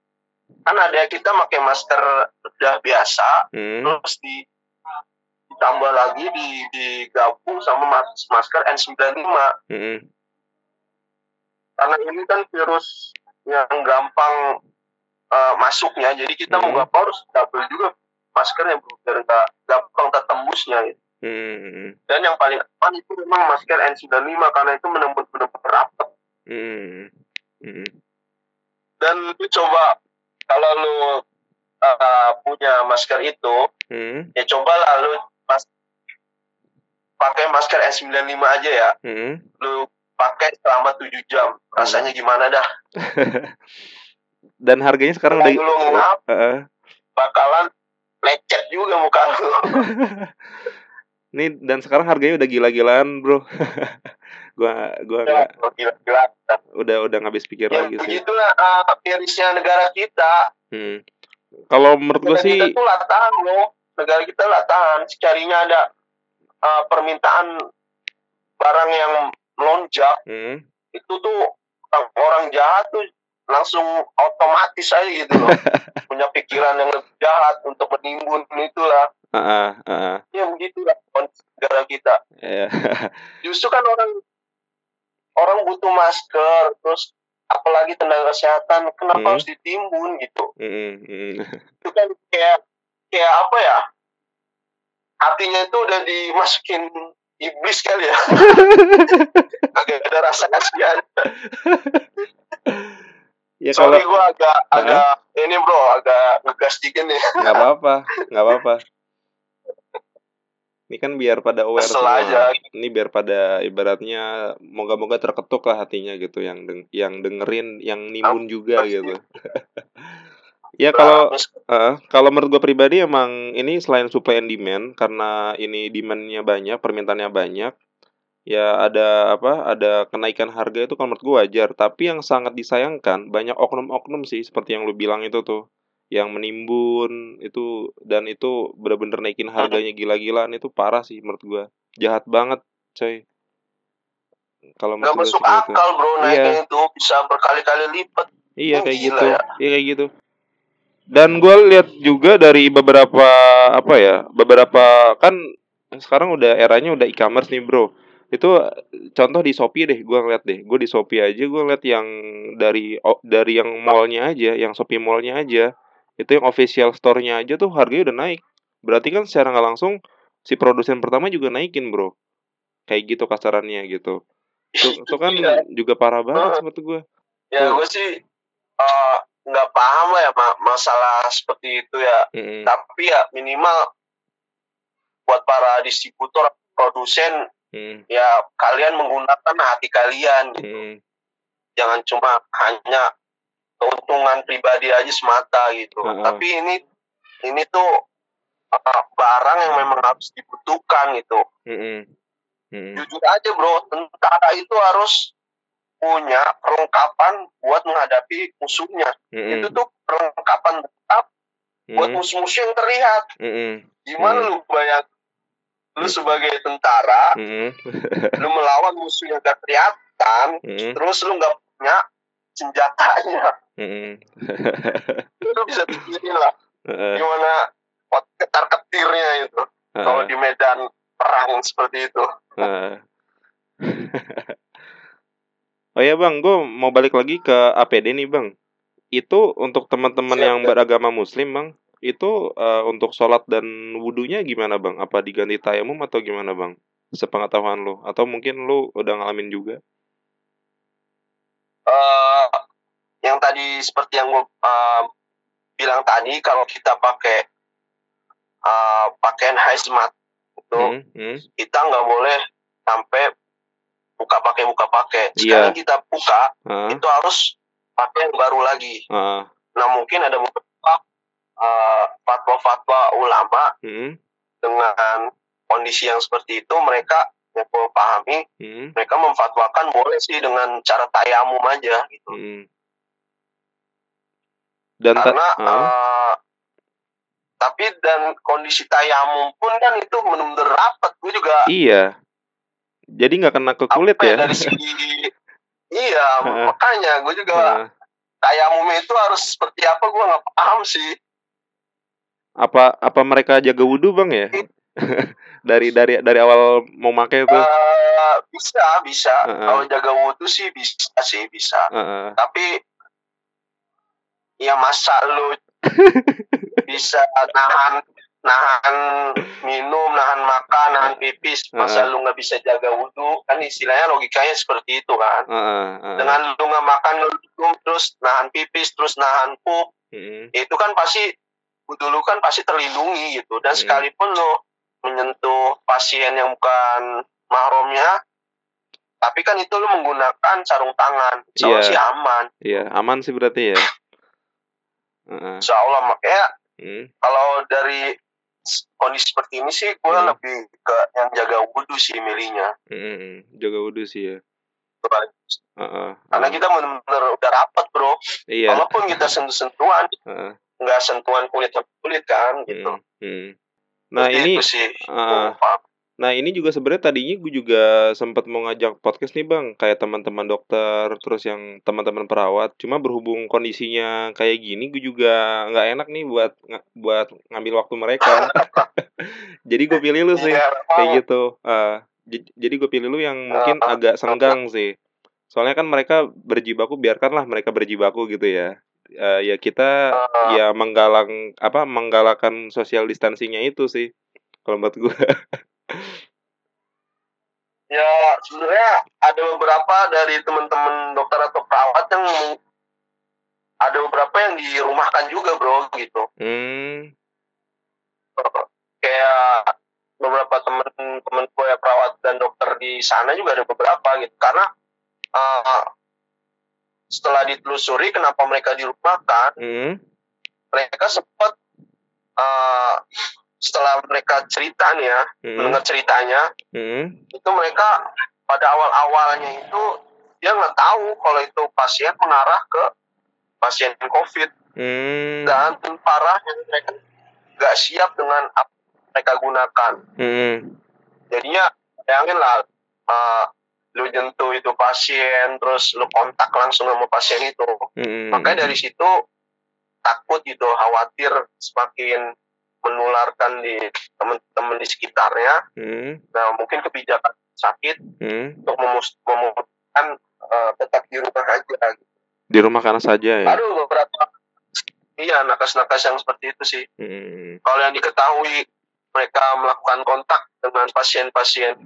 kan ada kita pakai masker udah biasa hmm. terus di ditambah lagi di digabung sama mas, masker N95 hmm. karena ini kan virus yang gampang uh, masuknya jadi kita hmm. mau nggak harus double juga maskernya biar nggak gampang tertembusnya gitu. Hmm. Dan yang paling aman itu memang masker N95 karena itu menembus benar-benar rapat. Hmm. Hmm. Dan lu coba kalau lu uh, punya masker itu, hmm. ya coba lalu mas pakai masker N95 aja ya. Hmm. Lu pakai selama 7 jam. Rasanya gimana dah? Dan harganya sekarang udah lu ngap, uh. bakalan lecet juga muka lu. Nih dan sekarang harganya udah gila-gilaan, Bro. gua gua ya, gila-gila. Udah udah nggak habis pikir ya, lagi sih. Begitulah uh, mirisnya negara kita. Hmm. Kalau menurut gua sih kita tuh latahan loh. Negara kita latahan, secarinya ada uh, permintaan barang yang melonjak. Hmm. Itu tuh orang, jahat tuh langsung otomatis aja gitu loh. Punya pikiran yang lebih jahat untuk menimbun itulah Uh, uh, uh. Ya begitu lah negara kita. Yeah. Justru kan orang orang butuh masker, terus apalagi tenaga kesehatan, kenapa mm. harus ditimbun gitu? Mm, mm. Itu kan kayak kayak apa ya? Hatinya itu udah dimasukin iblis kali ya. Agak ada rasa kasihan. Ya, Sorry kalau... gue agak -huh. agak ini bro agak ngegas dikit nih. Gak apa-apa, gak apa-apa. Ini kan biar pada aware Kesel semua. Aja. Ini biar pada ibaratnya moga-moga terketuk lah hatinya gitu yang deng yang dengerin, yang nimun juga gitu. ya kalau uh, kalau menurut gue pribadi emang ini selain supply and demand karena ini demandnya banyak, permintaannya banyak, ya ada apa? Ada kenaikan harga itu kalau menurut gue wajar. Tapi yang sangat disayangkan banyak oknum-oknum sih seperti yang lu bilang itu tuh yang menimbun itu dan itu bener-bener naikin harganya gila-gilaan itu parah sih menurut gua jahat banget coy kalau nggak masuk akal bro naikin iya. itu bisa berkali-kali lipat iya kayak gitu ya. iya kayak gitu dan gue lihat juga dari beberapa apa ya beberapa kan sekarang udah eranya udah e-commerce nih bro itu contoh di Shopee deh gue ngeliat deh gue di Shopee aja gue ngeliat yang dari dari yang mallnya aja yang Shopee mallnya aja itu yang official store-nya aja tuh harganya udah naik. Berarti kan secara nggak langsung si produsen pertama juga naikin, Bro. Kayak gitu kasarannya gitu. Itu, itu kan iya. juga parah banget uh, menurut gue. Ya, gue sih uh, nggak paham lah ya masalah seperti itu ya mm-hmm. tapi ya minimal buat para distributor produsen mm. ya kalian menggunakan hati kalian gitu mm. jangan cuma hanya keuntungan pribadi aja semata gitu uh-huh. tapi ini ini tuh uh, barang yang memang harus dibutuhkan gitu mm-hmm. Mm-hmm. jujur aja bro tentara itu harus punya perlengkapan buat menghadapi musuhnya. Mm-hmm. Itu tuh perlengkapan tetap mm-hmm. buat musuh-musuh yang terlihat. Mm-hmm. Gimana mm-hmm. lu bayang lu sebagai tentara, mm-hmm. lu melawan musuh yang gak kelihatan, mm-hmm. terus lu nggak punya senjatanya. Mm-hmm. lu bisa pikirin lah uh-uh. gimana ketar ketirnya itu uh-uh. kalau di medan perang seperti itu. Uh. Oh ya bang, gue mau balik lagi ke APD nih bang. Itu untuk teman-teman yang beragama Muslim bang, itu uh, untuk sholat dan wudhunya gimana bang? Apa diganti tayamum atau gimana bang? Sepengetahuan lo, atau mungkin lo udah ngalamin juga? Uh, yang tadi seperti yang gue uh, bilang tadi, kalau kita pakai uh, pakaian hazmat itu, hmm, hmm. kita nggak boleh sampai buka pakai buka pakai iya. sekarang yeah. kita buka uh. itu harus pakai yang baru lagi uh. nah mungkin ada beberapa uh, fatwa-fatwa ulama hmm. dengan kondisi yang seperti itu mereka yang gue pahami hmm. mereka memfatwakan boleh sih dengan cara tayamum aja gitu hmm. dan karena uh. Uh, tapi dan kondisi tayamum pun kan itu benar-benar rapat gue juga iya jadi nggak kena ke kulit ya, ya? Dari segi iya makanya gue juga kayak mumi itu harus seperti apa gue nggak paham sih. Apa apa mereka jaga wudhu bang ya? dari dari dari awal mau pakai itu? Uh, bisa bisa. Uh -uh. Kalau jaga wudhu sih bisa sih bisa. Uh -uh. Tapi ya masa lu bisa nahan nahan minum, nahan makan, nahan pipis, masa uh. lu nggak bisa jaga wudhu, kan istilahnya logikanya seperti itu kan. Uh. Dengan lu nggak makan, lu minum, terus nahan pipis, terus nahan pup, uh. itu kan pasti wudhu lu kan pasti terlindungi gitu. Dan uh. sekalipun lu menyentuh pasien yang bukan mahramnya, tapi kan itu lu menggunakan sarung tangan, insya yeah. sih aman. Iya, yeah, aman sih berarti ya. Uh. Insya Allah makanya hmm. kalau dari kondisi seperti ini sih gue hmm. lebih ke yang jaga wudhu sih milihnya hmm, jaga wudhu sih ya uh, uh, karena kita benar-benar udah rapat bro iya. walaupun kita sentuh-sentuhan uh. nggak sentuhan kulit kulit kan gitu hmm. Hmm. nah Jadi ini sih, uh, Nah ini juga sebenarnya tadinya gue juga sempat mau ngajak podcast nih bang, kayak teman-teman dokter, terus yang teman-teman perawat. Cuma berhubung kondisinya kayak gini, gue juga nggak enak nih buat buat ngambil waktu mereka. jadi gue pilih lu sih, iya, kayak gitu. Uh, jadi gue pilih lu yang mungkin agak senggang sih. Soalnya kan mereka berjibaku, biarkanlah mereka berjibaku gitu ya. Uh, ya kita ya menggalang apa menggalakkan social distancingnya itu sih kalau buat gue. ya sebenarnya ada beberapa dari teman-teman dokter atau perawat yang ada beberapa yang dirumahkan juga bro gitu hmm. kayak beberapa teman-teman gue ya perawat dan dokter di sana juga ada beberapa gitu karena uh, setelah ditelusuri kenapa mereka dirumahkan hmm. mereka sempat uh, setelah mereka cerita nih ya hmm. mendengar ceritanya hmm. itu mereka pada awal awalnya itu dia nggak tahu kalau itu pasien mengarah ke pasien covid hmm. dan parahnya mereka nggak siap dengan apa mereka gunakan hmm. jadinya bayangin lah uh, lu jentuh itu pasien terus lu kontak langsung sama pasien itu hmm. makanya dari situ takut gitu khawatir semakin menularkan di teman-teman di sekitarnya. Hmm. Nah, mungkin kebijakan sakit hmm. untuk memutuskan uh, tetap di rumah aja. Di rumah karena saja ya. Aduh, beberapa iya nakas-nakas yang seperti itu sih. Hmm. Kalau yang diketahui mereka melakukan kontak dengan pasien-pasien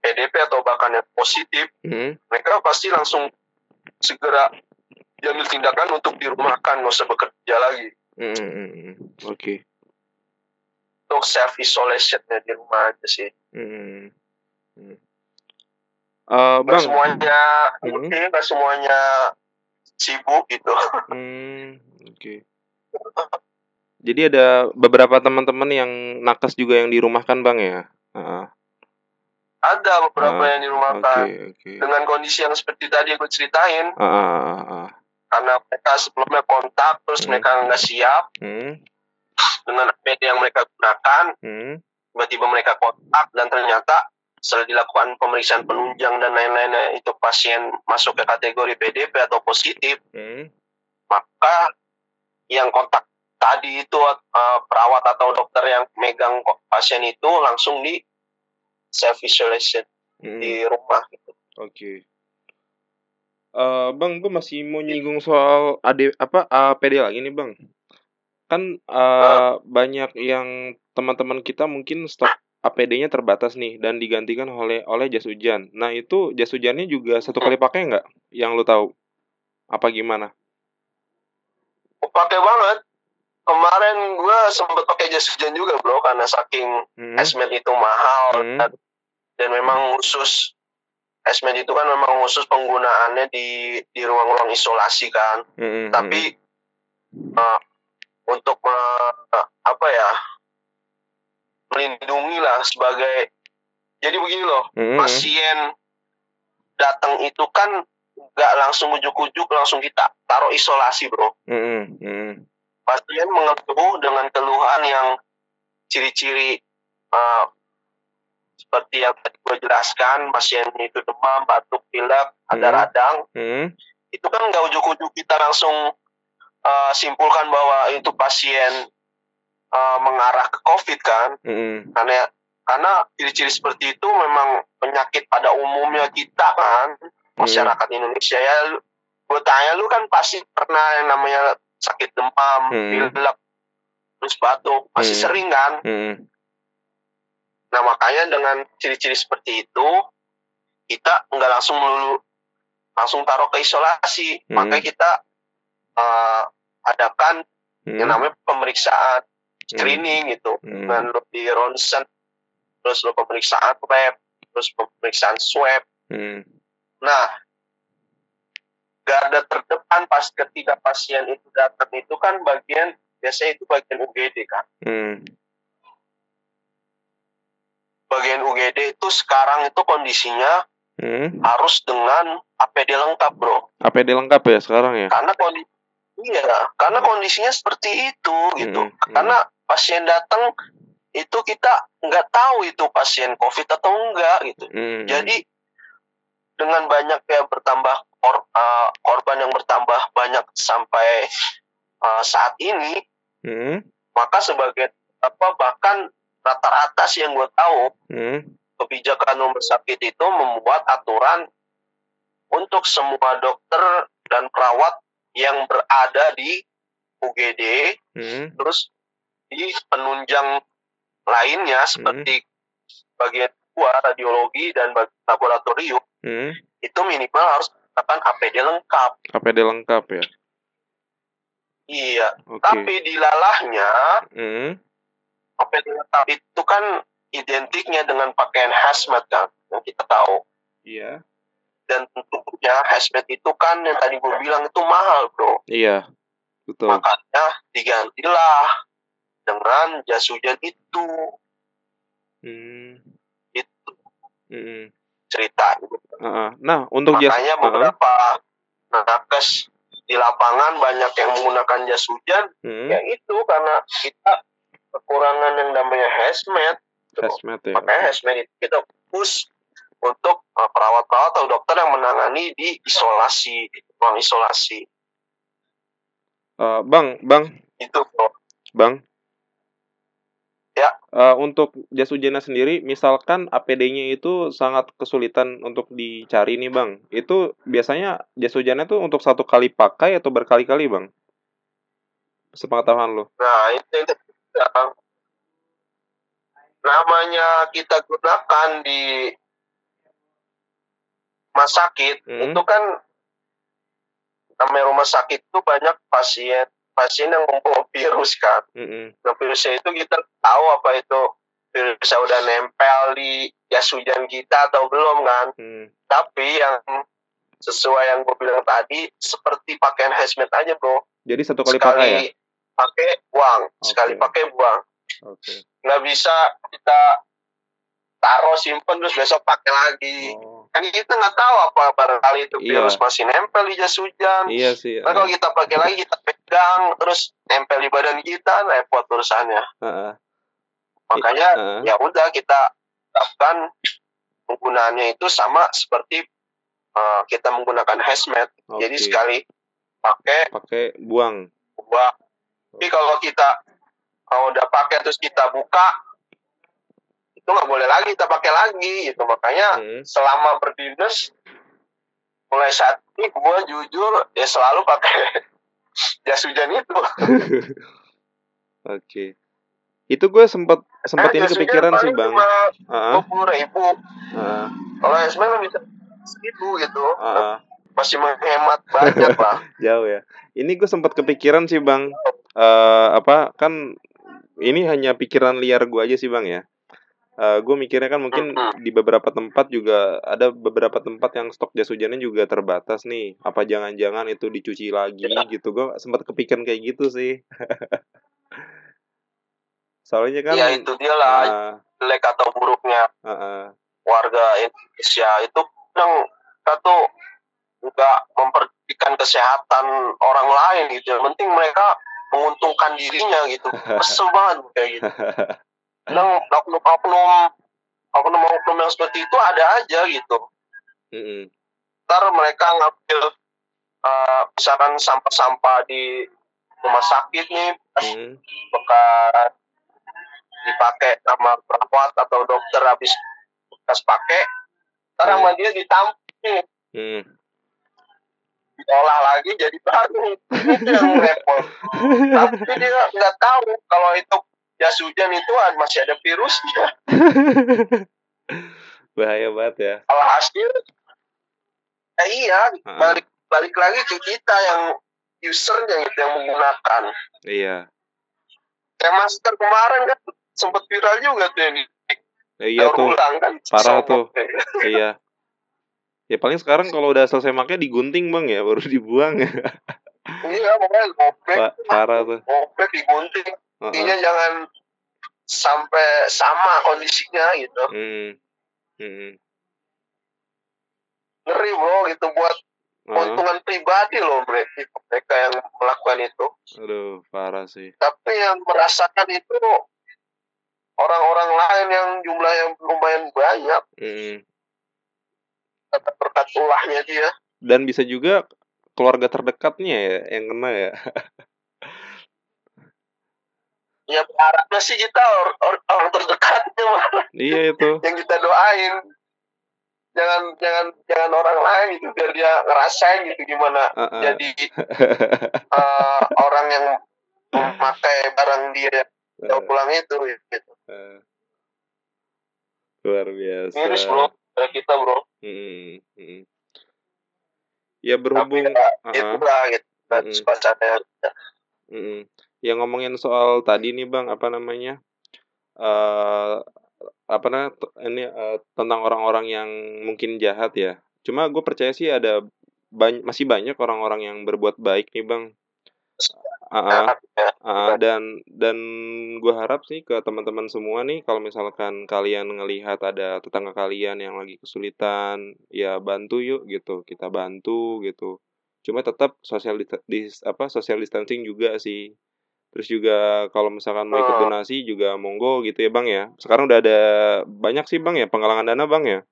PDP atau bahkan yang positif, hmm. mereka pasti langsung segera diambil tindakan untuk dirumahkan nggak usah bekerja lagi mm -hmm. oke okay. Untuk self isolation ya di rumah aja sih mm -hmm. uh, bang semuanya mm -hmm. ini semuanya sibuk gitu mm, oke okay. jadi ada beberapa teman-teman yang nakes juga yang dirumahkan bang ya uh. Ada beberapa uh, yang dirumahkan okay, okay. dengan kondisi yang seperti tadi gue ceritain. Uh, uh, uh, Karena mereka sebelumnya kontak, terus hmm. mereka nggak siap hmm. Dengan APD yang mereka gunakan. Hmm. Tiba-tiba mereka kontak dan ternyata setelah dilakukan pemeriksaan penunjang dan lain-lainnya itu pasien masuk ke kategori PDP atau positif, hmm. maka yang kontak tadi itu uh, perawat atau dokter yang megang pasien itu langsung di self isolation hmm. di rumah gitu. Oke. Okay. Uh, bang, gue masih mau nyinggung soal AD apa APD lagi nih bang. Kan uh, uh. banyak yang teman-teman kita mungkin stok APD-nya terbatas nih dan digantikan oleh oleh jas hujan. Nah itu jas hujannya juga satu kali pakai nggak? Yang lo tahu? Apa gimana? Pakai banget. Kemarin gue sempet pakai jas hujan juga bro karena saking hmm. esmed itu mahal hmm. dan dan memang khusus esmed itu kan memang khusus penggunaannya di di ruang-ruang isolasi kan mm-hmm. tapi uh, untuk uh, apa ya melindungi lah sebagai jadi begini loh mm-hmm. pasien datang itu kan nggak langsung ujuk-ujuk langsung kita taruh isolasi bro mm-hmm. pasien mengeluh dengan keluhan yang ciri-ciri uh, seperti yang tadi gue jelaskan pasien itu demam batuk pilek ada hmm. radang hmm. itu kan nggak ujuk-ujuk kita langsung uh, simpulkan bahwa itu pasien uh, mengarah ke covid kan hmm. karena karena ciri-ciri seperti itu memang penyakit pada umumnya kita kan hmm. masyarakat hmm. Indonesia ya gue tanya lu kan pasti pernah yang namanya sakit demam hmm. pilek terus batuk masih hmm. sering kan hmm Nah makanya dengan ciri-ciri seperti itu kita nggak langsung melulu langsung taruh ke isolasi, hmm. makanya kita uh, adakan hmm. yang namanya pemeriksaan screening hmm. gitu, hmm. dengan lebih ronsen, terus lo pemeriksaan web, terus pemeriksaan swab. Hmm. Nah garda terdepan pas ketika pasien itu datang itu kan bagian biasanya itu bagian UGD kan. Hmm bagian UGD itu sekarang itu kondisinya hmm. harus dengan APD lengkap bro. APD lengkap ya sekarang ya? Karena kondisi iya, karena hmm. kondisinya seperti itu gitu. Hmm. hmm. Karena pasien datang itu kita nggak tahu itu pasien COVID atau enggak gitu. Hmm. Jadi dengan banyak ya bertambah kor, uh, korban yang bertambah banyak sampai uh, saat ini, hmm. maka sebagai apa bahkan rata-rata sih yang gue tahu hmm. kebijakan rumah sakit itu membuat aturan untuk semua dokter dan perawat yang berada di UGD hmm. terus di penunjang lainnya hmm. seperti bagian dua radiologi dan laboratorium hmm. itu minimal harus menggunakan APD lengkap. APD lengkap ya. Iya, okay. tapi dilalahnya hmm APD lengkap itu kan identiknya dengan pakaian hazmat kan yang kita tahu. Iya. Dan tentunya hazmat itu kan yang tadi gue bilang itu mahal bro. Iya. Betul. Makanya digantilah dengan jas hujan itu. Hmm. Itu. Hmm. Cerita. Uh, nah untuk Makanya jas. Beberapa uh. nakes di lapangan banyak yang menggunakan jas hujan. Hmm. Ya itu karena kita kekurangan yang namanya hazmat. Hazmat ya. Makanya hazmat itu kita fokus untuk uh, perawat-perawat atau dokter yang menangani di isolasi, ruang isolasi. Uh, bang, bang. Itu bro. Bang. Ya. Uh, untuk jas hujannya sendiri, misalkan APD-nya itu sangat kesulitan untuk dicari nih bang. Itu biasanya jas hujannya tuh untuk satu kali pakai atau berkali-kali bang? Sepengetahuan lo. Nah itu, itu yang namanya kita gunakan di rumah sakit hmm. itu kan namanya rumah sakit itu banyak pasien pasien yang membawa virus kan. Mm-hmm. Nah virusnya itu kita tahu apa itu virusnya udah nempel di jas hujan kita atau belum kan. Mm. Tapi yang sesuai yang gue bilang tadi seperti pakaian hazmat aja bro. Jadi satu kali sekali pakai ya? pakai buang, okay. sekali pakai buang. Okay. Nggak bisa kita taruh simpen terus besok pakai lagi. Oh kan kita nggak tahu apa barangkali itu iya. virus masih nempel di jas hujan. Iya sih. Nah, kalau kita pakai lagi kita pegang terus nempel di badan kita repot urusannya. Uh -uh. Makanya uh -uh. ya udah kita terapkan penggunaannya itu sama seperti uh, kita menggunakan hazmat. Okay. Jadi sekali pakai pakai buang. Buang. Tapi kalau kita kalau udah pakai terus kita buka itu nggak boleh lagi kita pakai lagi gitu. Makanya hmm. selama berdinas mulai saat ini gue jujur ya selalu pakai jas hujan itu. Oke. Okay. itu gue sempat sempat eh, ini kepikiran sih bang. dua puluh ribu. Uh. kalau esmen bisa seribu gitu. Uh. masih menghemat banyak lah. Jauh ya. Ini gue sempat kepikiran sih bang. Uh, apa kan ini hanya pikiran liar gue aja sih bang ya uh, eh, gue mikirnya kan mungkin di beberapa tempat juga ada beberapa tempat yang stok jas hujannya juga terbatas nih. Apa jangan-jangan itu dicuci lagi ya. gitu? Gue sempat kepikiran kayak gitu sih. Soalnya kan ya itu dia lah. uh, jelek atau buruknya. Uh, uh. warga Indonesia itu yang satu nggak memperhatikan kesehatan orang lain gitu. Yang penting mereka menguntungkan dirinya gitu. Kesel banget kayak gitu kadang oknum-oknum oknum-oknum yang seperti itu ada aja gitu mm-hmm. ntar mereka ngambil uh, misalkan sampah-sampah di rumah sakit nih mm. bekas dipakai sama perawat atau dokter habis bekas pakai ntar sama mm. dia ditampung mm. diolah lagi jadi baru itu yang repot tapi dia nggak tahu kalau itu jas hujan itu masih ada virusnya. Bahaya banget ya. Alhasil, eh iya, balik balik lagi ke kita yang usernya gitu yang menggunakan. Iya. Kayak masker kemarin kan sempat viral juga tuh ini. Eh, iya tuh. Ulang, kan, Parah tuh. iya. Ya paling sekarang kalau udah selesai makai digunting bang ya, baru dibuang ya. iya, pokoknya gopek. Pa parah tuh. Gopek digunting intinya uh -uh. jangan sampai sama kondisinya gitu hmm. Hmm. ngeri bro gitu buat uh. keuntungan pribadi loh mereka mereka yang melakukan itu aduh parah sih tapi yang merasakan itu orang-orang lain yang jumlahnya lumayan banyak hmm. berkat ulahnya dia dan bisa juga keluarga terdekatnya ya yang kena ya ya berharapnya sih kita orang, or, orang terdekatnya malah iya itu yang kita doain jangan jangan jangan orang lain itu biar dia ngerasain gitu gimana uh -uh. jadi uh, orang yang memakai barang dia uh. pulang itu gitu uh. luar biasa miris bro kita bro hmm. Hmm. ya berhubung Tapi, ya, uh -huh. itulah gitu dan hmm. Hmm yang ngomongin soal tadi nih bang apa namanya uh, apa namanya ini uh, tentang orang-orang yang mungkin jahat ya. Cuma gue percaya sih ada bany masih banyak orang-orang yang berbuat baik nih bang. Uh, uh, uh, dan dan gue harap sih ke teman-teman semua nih kalau misalkan kalian ngelihat ada tetangga kalian yang lagi kesulitan ya bantu yuk gitu. Kita bantu gitu. Cuma tetap social di, apa social distancing juga sih Terus juga kalau misalkan mau ikut donasi juga monggo gitu ya Bang ya. Sekarang udah ada banyak sih Bang ya penggalangan dana Bang ya.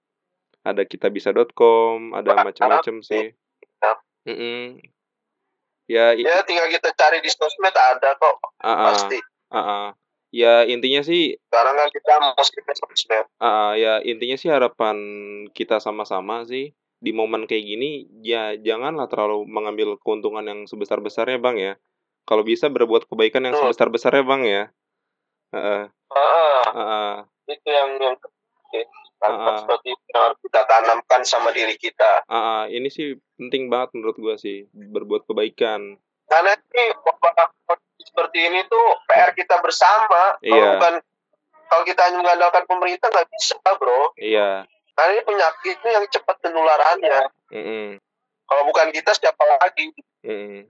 Ada kitabisa.com, ada macam-macam sih. Mm -mm. Ya, ya tinggal kita cari di sosmed ada kok. Uh -uh. Pasti. Uh -uh. Ya intinya sih sekarang kan kita mesti sosmed. Uh, uh, ya intinya sih harapan kita sama-sama sih di momen kayak gini ya janganlah terlalu mengambil keuntungan yang sebesar-besarnya Bang ya kalau bisa berbuat kebaikan yang sebesar besarnya bang ya uh, uh, uh, itu yang yang uh, seperti itu harus kita tanamkan sama diri kita. Uh, uh, ini sih penting banget menurut gua sih berbuat kebaikan. Karena ini seperti ini tuh PR kita bersama. Iya. Kalau bukan kalau kita hanya mengandalkan pemerintah nggak bisa, bro. Iya. Karena ini penyakitnya yang cepat penularannya. Mm -hmm. Kalau bukan kita siapa lagi? Mm -hmm.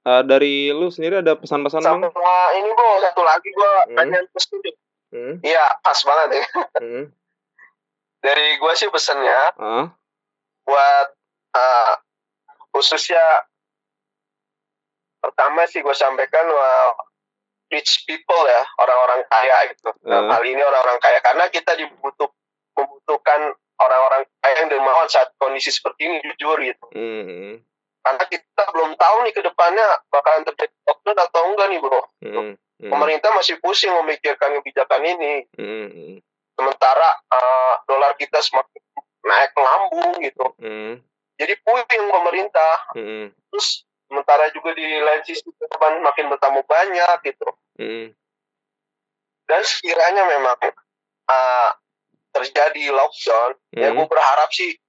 Uh, dari lu sendiri ada pesan-pesan Sama bang? ini bro, satu lagi gua hmm. tanya pesan hmm. Iya, pas banget ya. Hmm. dari gua sih pesannya uh. buat uh, khususnya pertama sih gue sampaikan wah, rich people ya orang-orang kaya gitu. Uh. Nah, ini orang-orang kaya karena kita dibutuh membutuhkan orang-orang kaya yang dermawan saat kondisi seperti ini jujur gitu. Hmm karena kita belum tahu nih ke depannya bakalan terjadi lockdown atau enggak nih bro. Mm, mm. Pemerintah masih pusing memikirkan kebijakan ini. Mm, Sementara uh, dolar kita semakin naik lambung gitu. Mm. Jadi pusing pemerintah. Mm. Terus sementara juga di lain sisi korban makin bertambah banyak gitu. Mm. Dan sekiranya memang uh, terjadi lockdown, mm. ya gue berharap sih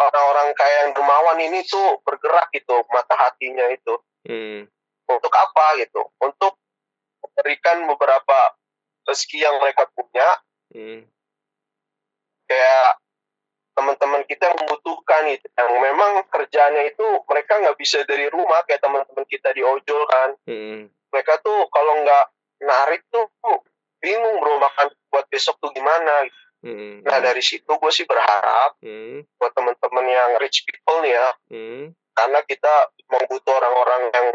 orang-orang kayak yang dermawan ini tuh bergerak gitu mata hatinya itu hmm. untuk apa gitu untuk memberikan beberapa rezeki yang mereka punya hmm. kayak teman-teman kita yang membutuhkan itu yang memang kerjanya itu mereka nggak bisa dari rumah kayak teman-teman kita di ojol kan hmm. mereka tuh kalau nggak narik tuh bingung bro makan buat besok tuh gimana gitu Hmm. Nah dari situ gue sih berharap hmm. buat teman-teman yang rich people nih ya, hmm. karena kita mau butuh orang-orang yang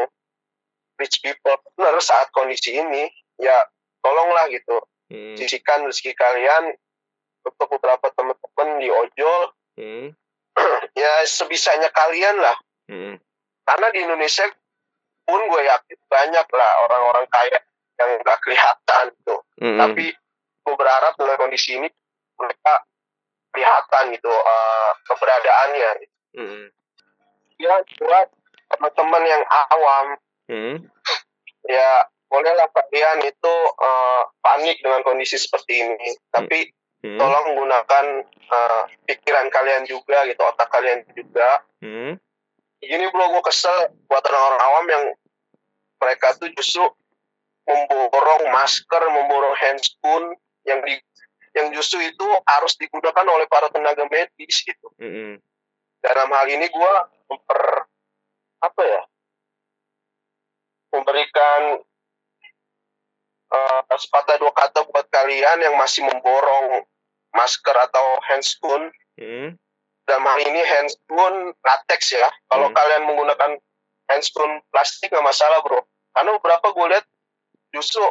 rich people benar saat kondisi ini, ya tolonglah gitu, hmm. sisihkan rezeki kalian untuk beberapa teman-teman di ojol, hmm. ya sebisanya kalian lah, hmm. karena di Indonesia pun gue yakin banyak lah orang-orang kaya yang gak kelihatan tuh, hmm. tapi gue berharap dengan kondisi ini mereka kelihatan gitu uh, keberadaannya. Gitu. Mm. Ya buat teman-teman yang awam, mm. ya bolehlah kalian itu uh, panik dengan kondisi seperti ini, tapi mm. tolong gunakan uh, pikiran kalian juga gitu, otak kalian juga. Mm. Gini bro, gue kesel buat orang-orang awam yang mereka tuh justru memborong masker, memborong handscoon yang di yang justru itu harus digunakan oleh para tenaga medis gitu. Mm-hmm. Dalam hal ini gue memper apa ya memberikan uh, sepatah dua kata buat kalian yang masih memborong masker atau handscoon. Mm-hmm. Dalam hal ini handscoon latex ya. Kalau mm-hmm. kalian menggunakan handscoon plastik nggak masalah bro. Karena beberapa gue lihat justru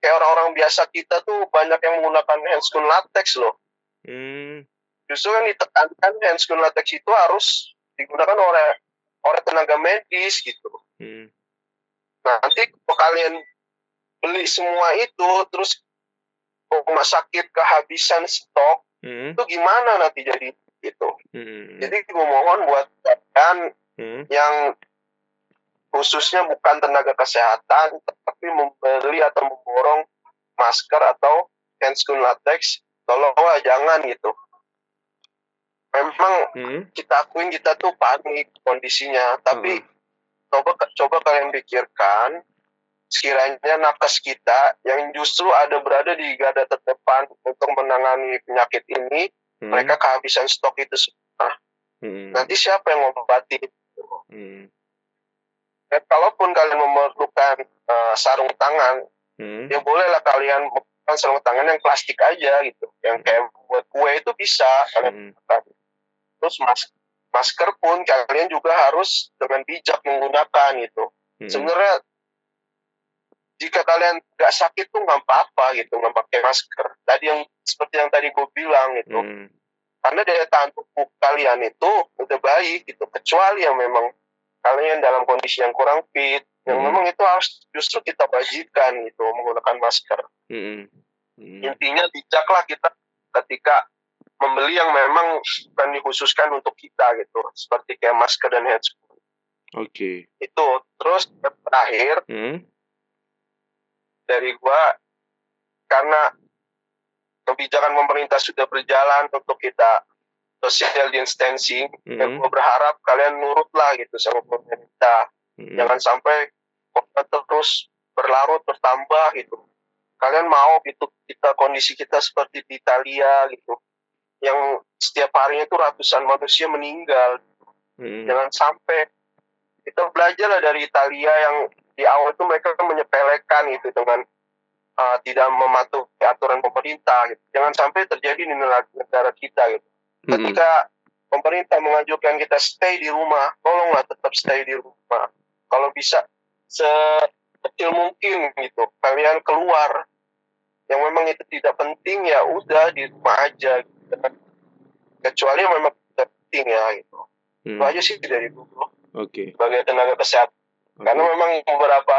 kayak orang-orang biasa kita tuh banyak yang menggunakan handscoon latex loh. Hmm. Justru yang ditekankan handscoon latex itu harus digunakan oleh oleh tenaga medis gitu. Hmm. Nah, nanti kalau kalian beli semua itu terus rumah sakit kehabisan stok, hmm. itu gimana nanti jadi gitu. Hmm. Jadi gue mohon buat kalian hmm. yang khususnya bukan tenaga kesehatan, tapi membeli atau memborong masker atau handscoon latex, tolonglah jangan gitu. Memang hmm. kita akuin kita tuh panik kondisinya, tapi hmm. coba coba kalian pikirkan sekiranya nakes kita yang justru ada berada di garda terdepan untuk menangani penyakit ini, hmm. mereka kehabisan stok itu semua. Hmm. Nanti siapa yang ngobati? Hmm dan kalaupun kalian memerlukan uh, sarung tangan, hmm. ya bolehlah kalian menggunakan sarung tangan yang plastik aja gitu, yang kayak buat kue itu bisa kalian hmm. Terus mas masker pun kalian juga harus dengan bijak menggunakan gitu. Hmm. Sebenarnya jika kalian nggak sakit tuh nggak apa-apa gitu nggak pakai masker. Tadi yang seperti yang tadi gue bilang itu, hmm. karena daya tahan tubuh kalian itu udah baik gitu. Kecuali yang memang kalian dalam kondisi yang kurang fit yang hmm. memang itu harus justru kita wajibkan gitu menggunakan masker hmm. Hmm. intinya bijaklah kita ketika membeli yang memang bukan dikhususkan untuk kita gitu seperti kayak masker dan headset oke okay. itu terus terakhir hmm. dari gua karena kebijakan pemerintah sudah berjalan untuk kita social distancing mm -hmm. gue berharap kalian nurutlah gitu sama pemerintah mm -hmm. jangan sampai terus berlarut bertambah gitu kalian mau gitu kita kondisi kita seperti di Italia gitu yang setiap harinya itu ratusan manusia meninggal hmm. jangan sampai kita belajar lah dari Italia yang di awal itu mereka menyepelekan gitu dengan uh, tidak mematuhi aturan pemerintah gitu. jangan sampai terjadi di negara kita gitu. Ketika pemerintah mengajukan kita stay di rumah tolonglah tetap stay di rumah kalau bisa sekecil mungkin gitu kalian keluar yang memang itu tidak penting ya udah di rumah aja gitu. kecuali yang memang tidak penting ya gitu hmm. itu aja sih dari dulu oke okay. sebagai tenaga kesehatan okay. karena memang beberapa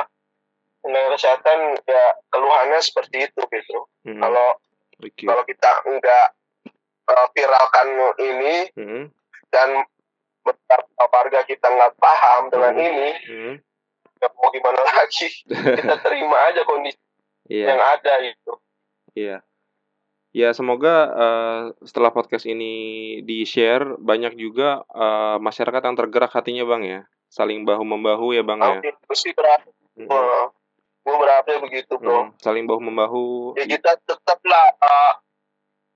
tenaga kesehatan ya keluhannya seperti itu gitu hmm. kalau okay. kalau kita enggak uh, viralkan ini hmm. dan beberapa warga kita nggak paham dengan hmm. ini hmm ya mau gimana lagi kita terima aja kondisi yeah. yang ada itu iya yeah. ya semoga uh, setelah podcast ini di share banyak juga uh, masyarakat yang tergerak hatinya bang ya saling bahu membahu ya bang ya sih berat mm -hmm. gue berapa begitu bro mm, saling bahu membahu ya kita tetaplah uh,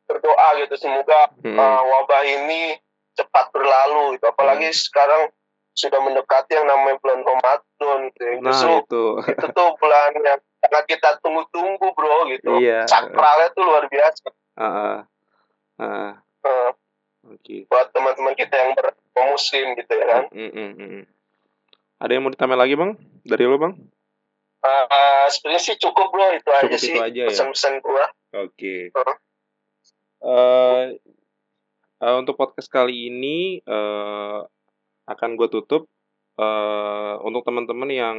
berdoa gitu semoga mm -hmm. uh, wabah ini cepat berlalu itu apalagi mm. sekarang sudah mendekati yang namanya bulan Ramadan gitu. Nah, Justru itu. itu tuh bulan yang sangat kita tunggu-tunggu bro gitu. Iya. Sakralnya tuh luar biasa. Uh, uh, uh. Uh. Oke. Okay. Buat teman-teman kita yang bermuslim gitu ya kan. Mm, mm, mm. Ada yang mau ditambah lagi bang? Dari lo bang? Uh, uh, sebenarnya sih cukup bro itu cukup aja itu sih aja, ya? pesan-pesan ya? gua. Oke. Okay. Uh. Uh, uh, untuk podcast kali ini uh, akan gue tutup. Uh, untuk teman-teman yang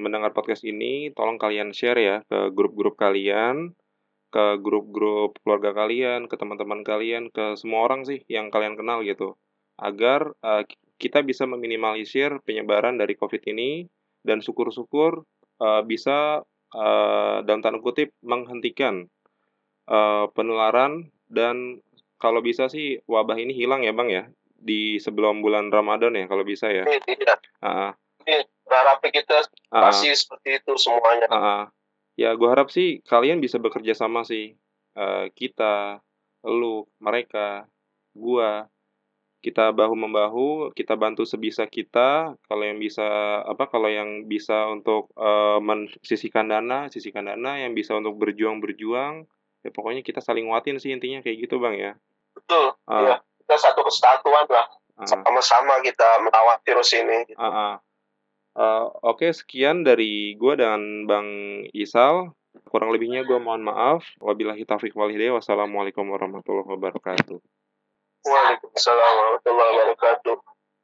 mendengar podcast ini, tolong kalian share ya ke grup-grup kalian, ke grup-grup keluarga kalian, ke teman-teman kalian, ke semua orang sih yang kalian kenal gitu, agar uh, kita bisa meminimalisir penyebaran dari COVID ini dan syukur-syukur uh, bisa uh, dalam tanda kutip menghentikan uh, penularan dan kalau bisa sih wabah ini hilang ya bang ya di sebelum bulan Ramadan ya kalau bisa ya. Iya. iya. Uh, berharap kita masih uh, seperti itu semuanya. Uh, ya gue harap sih kalian bisa bekerja sama sih uh, kita, lu, mereka, gua kita bahu membahu kita bantu sebisa kita kalau yang bisa apa kalau yang bisa untuk uh, mensisihkan dana sisihkan dana yang bisa untuk berjuang berjuang ya pokoknya kita saling nguatin sih intinya kayak gitu bang ya. Betul. Uh, iya kita satu kesatuan lah. Sama-sama kita melawan virus ini. Gitu. uh, uh. Uh, oke okay, sekian dari gue dan bang Isal. Kurang lebihnya gue mohon maaf. Wabillahi taufiq walhidayah wassalamualaikum warahmatullahi wabarakatuh. Waalaikumsalam warahmatullahi wabarakatuh